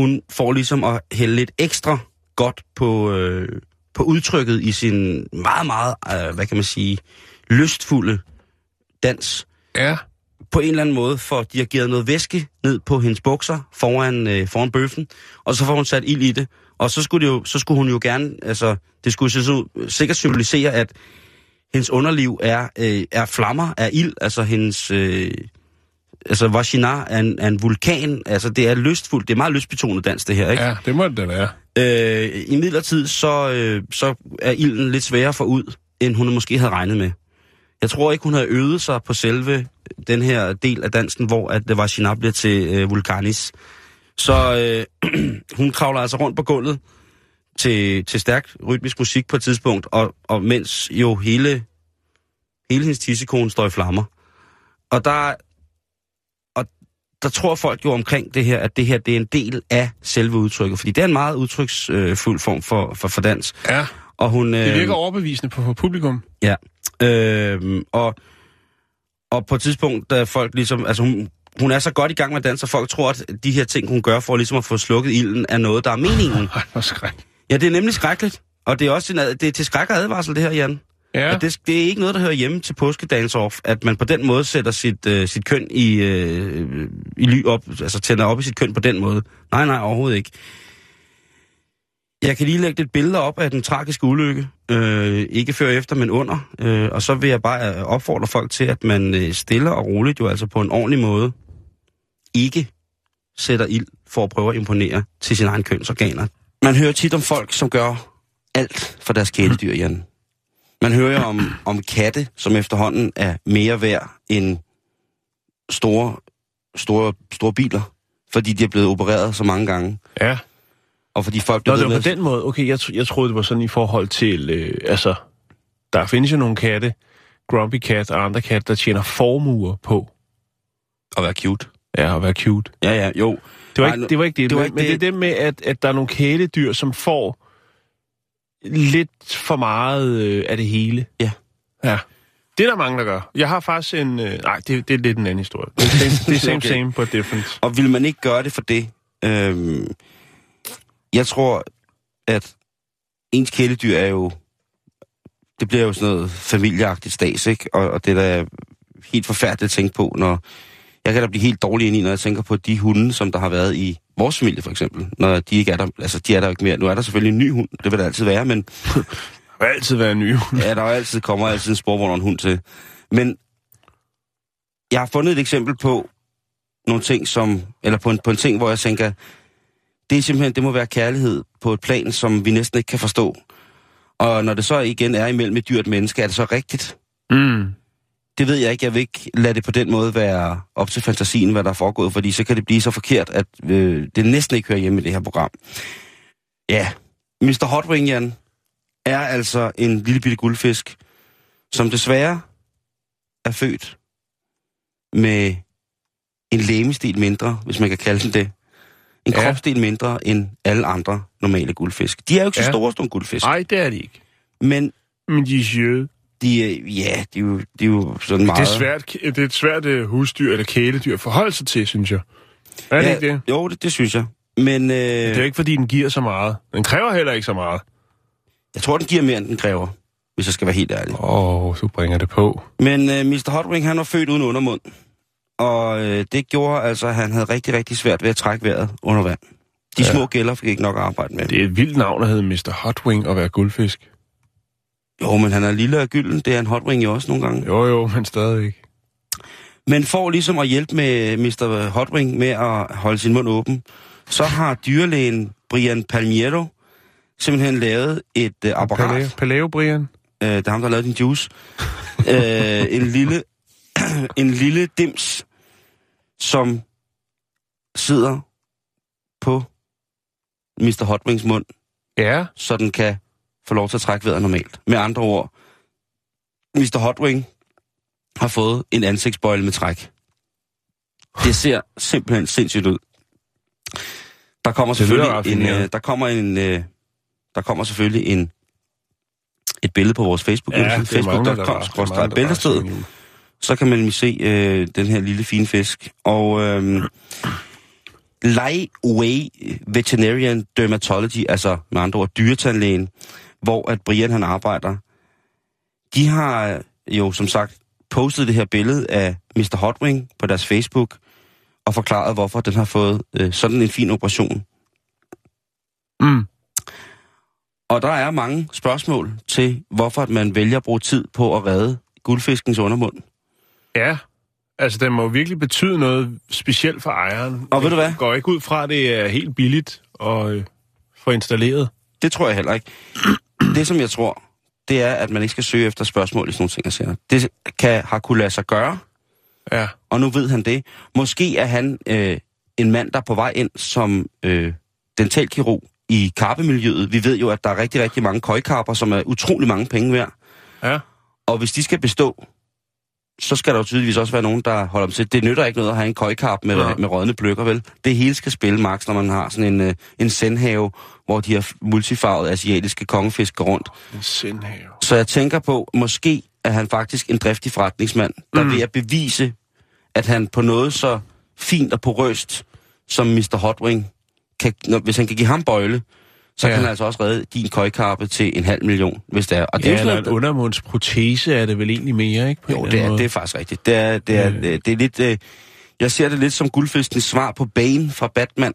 hun får ligesom at hælde lidt ekstra godt på, øh, på udtrykket i sin meget, meget, øh, hvad kan man sige, lystfulde dans Ja. på en eller anden måde får dirigeret noget væske ned på hendes bukser foran, øh, foran bøffen, og så får hun sat ild i det. Og så skulle, det jo, så skulle hun jo gerne, altså, det skulle så, sikkert symbolisere, at hendes underliv er, øh, er flammer af ild, altså hendes, øh, altså vagina er en, er en vulkan, altså det er lystfuldt, det er meget lystbetonet dans det her, ikke? Ja, det må det da være. Øh, I midlertid så, øh, så er ilden lidt sværere få ud, end hun måske havde regnet med. Jeg tror ikke, hun havde øvet sig på selve den her del af dansen, hvor at det var China bliver til øh, vulkanis. Så øh, hun kravler altså rundt på gulvet til, til stærk rytmisk musik på et tidspunkt, og, og mens jo hele, hele hendes tissekone står i flammer. Og der, og der tror folk jo omkring det her, at det her det er en del af selve udtrykket, fordi det er en meget udtryksfuld form for, for, for dans. Ja, Og hun, det øh, virker overbevisende på, på publikum. Ja. Øhm, og, og på et tidspunkt, da folk ligesom... Altså hun, hun er så godt i gang med at danse, og folk tror, at de her ting, hun gør for ligesom at få slukket ilden, er noget, der er meningen. Hvor skræk. Ja, det er nemlig skrækkeligt. Og det er også en, det er til skræk og advarsel, det her, Jan. Ja. At det, det er ikke noget, der hører hjemme til påskedance off, at man på den måde sætter sit, øh, sit køn i, øh, i ly op, altså tænder op i sit køn på den måde. Nej, nej, overhovedet ikke. Jeg kan lige lægge et billede op af den tragiske ulykke. Øh, ikke før efter, men under. Øh, og så vil jeg bare øh, opfordre folk til, at man stiller stille og roligt, jo altså på en ordentlig måde, ikke sætter ild for at prøve at imponere til sine egne kønsorganer. Man hører tit om folk, som gør alt for deres kæledyr, Jan. Man hører jo om, om katte, som efterhånden er mere værd end store, store, store biler, fordi de er blevet opereret så mange gange. Ja. Og fordi folk Nå, det var på den måde. Okay, jeg, jeg troede, det var sådan i forhold til... Øh, altså, der findes jo nogle katte, Grumpy Cat og andre katte, der tjener formuer på at være cute. ja, at være cute. Ja, ja, jo. Det var, ikke, det var ikke det, det var men, ikke men det er det. det med, at, at der er nogle kæledyr, som får lidt for meget øh, af det hele. Ja. Ja. Det er der mange, der gør. Jeg har faktisk en... Øh, nej, det, det er lidt en anden historie. Det er same, det er same, Okay. same but different. Og vil man ikke gøre det for det? Øhm, jeg tror, at ens kæledyr er jo... Det bliver jo sådan noget familieagtigt stas, ikke? Og, og det er da helt forfærdeligt at tænke på, når... Jeg kan da blive helt dårlig ind i, når jeg tænker på de hunde, som der har været i vores familie, for eksempel. Når de ikke er der... Altså, de er der jo ikke mere. Nu er der selvfølgelig en ny hund. Det vil der altid være, men Der vil altid være nye. Ja, der er altid, kommer altid en sporvogn og en hund til. Men jeg har fundet et eksempel på nogle ting, som, eller på en, på en ting, hvor jeg tænker, det er simpelthen, det må være kærlighed på et plan, som vi næsten ikke kan forstå. Og når det så igen er imellem et dyr og et menneske, er det så rigtigt? Mm. Det ved jeg ikke. Jeg vil ikke lade det på den måde være op til fantasien, hvad der er foregået, fordi så kan det blive så forkert, at øh, det næsten ikke hører hjemme i det her program. Ja, Mr. Hotwing, Jan, er altså en lille bitte guldfisk, som desværre er født med en lægemestil mindre, hvis man kan kalde den det. En Ja. kropsdel mindre end alle andre normale guldfisk. De er jo ikke så Ja. store som guldfisk, Nej, det er de ikke. men Men de er søde. de er, ja, de er jo, de er jo sådan meget... Det er svært, det er et svært øh, husdyr eller kæledyr at forholde sig til, synes jeg. Er det ja, ikke det? Jo, det, det synes jeg. Men øh, Det er jo ikke, fordi den giver så meget. Den kræver heller ikke så meget. jeg tror, den giver mere, end den kræver, hvis jeg skal være helt ærlig. Åh, oh, du bringer det på. Men øh, Mr. Hotwing, han var født uden undermund. Og øh, det gjorde altså, at han havde rigtig, rigtig svært ved at trække vejret under vand. De Ja. små gælder fik ikke nok at arbejde med. Det er et vildt navn, der hedder Mr. Hotwing og være guldfisk. Jo, men han er lille og gylden. Det er en Hotwing jo også nogle gange. Jo, jo, men stadig Men for ligesom at hjælpe med Mr. Hotwing med at holde sin mund åben, så har dyrlægen Brian Palmiero simpelthen lavet et øh, apparat. Paleo, Paleo Brian? øh, det er ham, der har lavet din juice, øh, en lille, en lille dims, som sidder på Mr. Hotwings mund, Ja. så den kan få lov til at trække vejret normalt. Med andre ord, Mr. Hotwing har fået en ansigtsbøjle med træk. Det ser simpelthen sindssygt ud. Der kommer selvfølgelig en, øh, der kommer en, øh, der kommer selvfølgelig en, et billede på vores Facebook, Ja, facebook.com, er bæltestedet så kan man nemlig se øh, den her lille fine fisk. Og øh, Lightway Veterinarian Dermatology, altså med andre ord dyretandlægen, hvor at Brian han arbejder, de har jo som sagt postet det her billede af Mr. Hotwing på deres Facebook, og forklaret, hvorfor den har fået øh, sådan en fin operation. Mm. Og der er mange spørgsmål til, hvorfor man vælger at bruge tid på at redde guldfiskens undermund. Ja. Altså, den må virkelig betyde noget specielt for ejeren. Og ved du hvad? Jeg går ikke ud fra, at det er helt billigt at øh, få installeret. Det tror jeg heller ikke. Det, som jeg tror, det er, at man ikke skal søge efter spørgsmål i sådan nogle ting, jeg siger. Det kan, har kunne lade sig gøre, Ja. og nu ved han det. Måske er han øh, en mand, der er på vej ind som øh, dentalkirurg i karpemiljøet. Vi ved jo, at der er rigtig, rigtig mange køjkarper, som er utrolig mange penge værd. Ja. Og hvis de skal bestå, så skal der jo tydeligvis også være nogen, der holder dem til. Det nytter ikke noget at have en køjkarp med, Nej. med rådne pløkker, vel? Det hele skal spille, Max, når man har sådan en, øh, en sendhave, hvor de her multifarvede asiatiske kongefisk går rundt. En sindhave. Så jeg tænker på, måske er han faktisk en driftig forretningsmand, der Mm. vil at bevise, at han på noget så fint og porøst som Mr. Hotwing, kan, når, hvis han kan give ham bøjle, så Ja. kan han altså også redde din køjkarpe til en halv million, hvis det er. Og det Ja, er eller en undermundsprotese er det vel egentlig mere, ikke? På Jo, det er, måde. det er faktisk rigtigt. Det er, det er, Øh. det er lidt... Øh, jeg ser det lidt som guldfiskens svar på Bane fra Batman.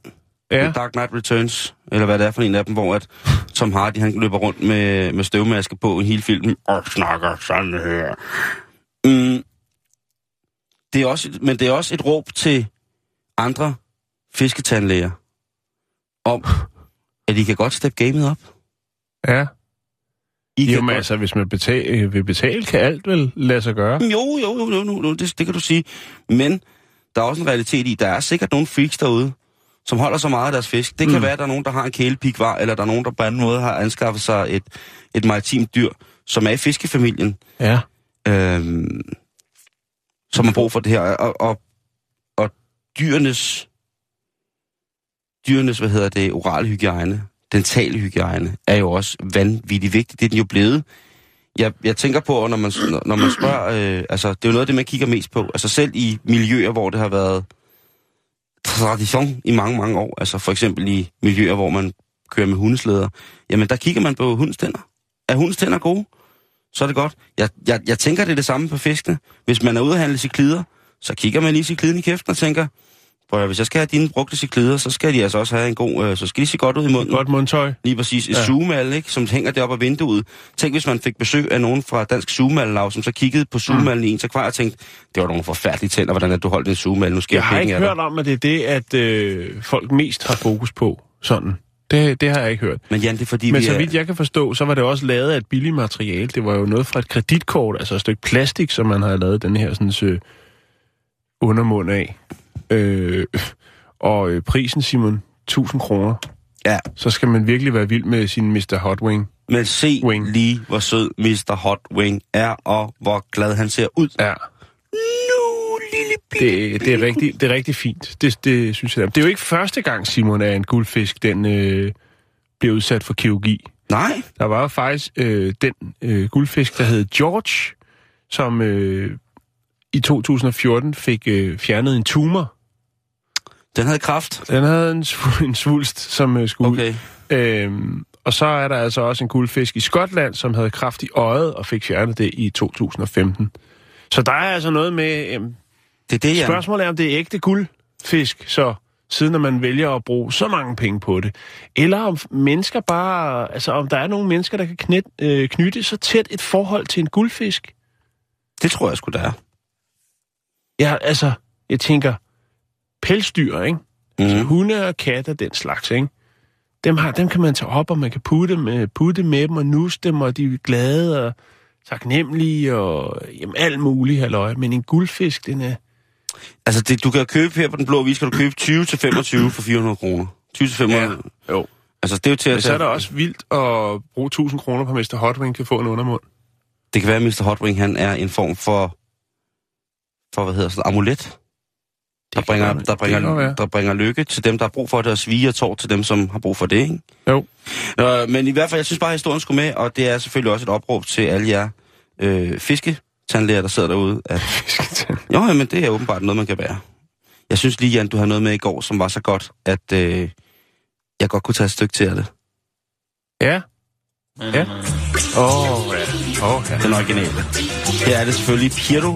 Ja. The Dark Knight Returns, eller hvad det er for en af dem, hvor at Tom Hardy han løber rundt med, med støvmaske på en hel film og snakker sådan her. Mm. Det er også, men det er også et råb til andre fisketandlæger om, at de kan godt steppe gamet op. Ja. I Jo, kan men godt- altså, hvis man betale, vil betale, kan alt vel lade sig gøre. Jo, jo, jo, jo, jo, det, det kan du sige. Men der er også en realitet i, der er sikkert nogle freaks derude, som holder så meget af deres fisk. Det kan Mm. mm. være, at der er nogen, der har en kælepigvar, eller der er nogen, der på anden måde har anskaffet sig et, et maritimt dyr, som er i fiskefamilien, Ja. øhm, som har brug for det her. Og, og, og dyrenes, dyrenes, hvad hedder det, orale hygiejne, dental hygiejne, er jo også vanvittigt vigtigt. Det er den jo blevet. Jeg, jeg tænker på, når man, når man spørger, øh, altså det er jo noget af det, man kigger mest på. Altså selv i miljøer, hvor det har været tradition i mange, mange år, altså for eksempel i miljøer, hvor man kører med hundeslæder, jamen der kigger man på hundens tænder. Er hundens tænder gode? Så er det godt. Jeg, jeg, jeg tænker, det er det samme på fiskene. Hvis man er ude at handle ciklider, så kigger man lige kliden i kæften og tænker, at, høre, hvis jeg skal have dine brugte ciklider, så skal de altså også have en god, øh, så skal de se godt ud i munden. Godt mundtøj. Lige præcis. Et Ja. ikke, som hænger deroppe af vinduet. Tænk, hvis man fik besøg af nogen fra Dansk Zoomal-lav, som så kiggede på zoomallen i en akvarium og tænkte, det var nogle forfærdelige tænder, hvordan er du holdt en zoomal, nu skal Jeg jeg, har penge ikke af dig. hørt om, at det er det, at øh, folk mest har fokus på. Sådan. Det, det har jeg ikke hørt. Men Jan, det er fordi, Men så er... vidt jeg kan forstå, så var det også lavet af et billigt materiale. Det var jo noget fra et kreditkort, altså et stykke plastik, som man havde lavet den her sådan, øh, undermund af. Øh, og øh, prisen, Simon, 1000 kroner. Ja, Så skal man virkelig være vild med sin Mr. Hotwing. men se Wing. lige, hvor sød Mr. Hot Wing er, og hvor glad han ser ud. Ja, Nu, lille bitte. det, det, er, rigtig, det er rigtig fint. Det, det synes jeg. Det er jo ikke første gang, Simon, at en guldfisk den, øh, bliver udsat for kirurgi. Nej, Der var jo faktisk øh, den øh, guldfisk, der hed George, som øh, i 2014 fik øh, fjernet en tumor. Den havde kraft. Den havde en, en svulst, som øh, skulle Okay. Øhm, og så er der altså også en guldfisk i Skotland, som havde kraft i øjet og fik fjernet det i 2015. Så der er altså noget med... Øhm, Det er det, Jan. spørgsmålet er, om det er ægte guldfisk, så siden man vælger at bruge så mange penge på det. Eller om mennesker bare... Altså om der er nogle mennesker, der kan knyt, øh, knytte så tæt et forhold til en guldfisk. Det tror jeg sgu, der er. Ja, altså, jeg tænker, pelsdyr, ikke? Altså, Mm. hunde og katte og den slags, ikke? Dem, har, dem kan man tage op, og man kan putte med, putte med dem og nusse dem, og de er glade og taknemmelige og jamen, alt muligt, halløj. Men en guldfisk, den er... Altså, det, du kan købe her på Den Blå Vis, kan du købe 20 til 25 for 400 kroner. 20 til 500. Ja. Jo. Altså, det er jo til at Men så er det også vildt at bruge 1000 kroner på Mr. Hotwing kan få en undermund. Det kan være, at Mr. Hotwing, han er en form for, for hvad hedder sådan, amulet. Der bringer, der, det bringer, være. der bringer lykke til dem, der har brug for det, og svige og tår til dem, som har brug for det, ikke? Jo. Nå, men i hvert fald, jeg synes bare, at historien skulle med, og det er selvfølgelig også et opråb til alle jer øh, fisketandlæger, der sidder derude. At, jo, ja, men det er åbenbart noget, man kan være. Jeg synes lige, Jan, du har noget med i går, som var så godt, at øh, jeg godt kunne tage et stykke til af det. Ja. Ja. Åh, oh, ja. Oh, ja. Den originale. Her er det selvfølgelig Piero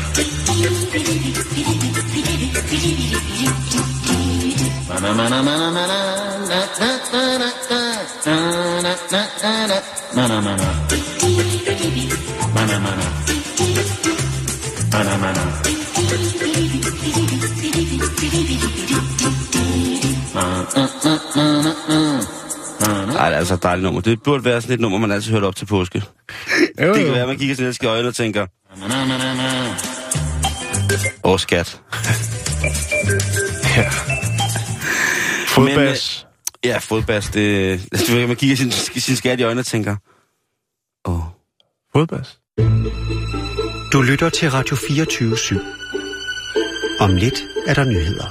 Ej, det er altså et dejligt nummer. Det burde være sådan et nummer, man altid hørte op til påske. Jo, Det jo. kan være, at man kigger sin elske øjne og tænker... Åh, skat. Ja. Fodbas. Men, øh, ja, fodbas. Det, altså, du ved, man kigger sin, sin skat i øjnene og tænker, åh. Oh. Fodbas. Du lytter til Radio 24 /7. Om lidt er der nyheder.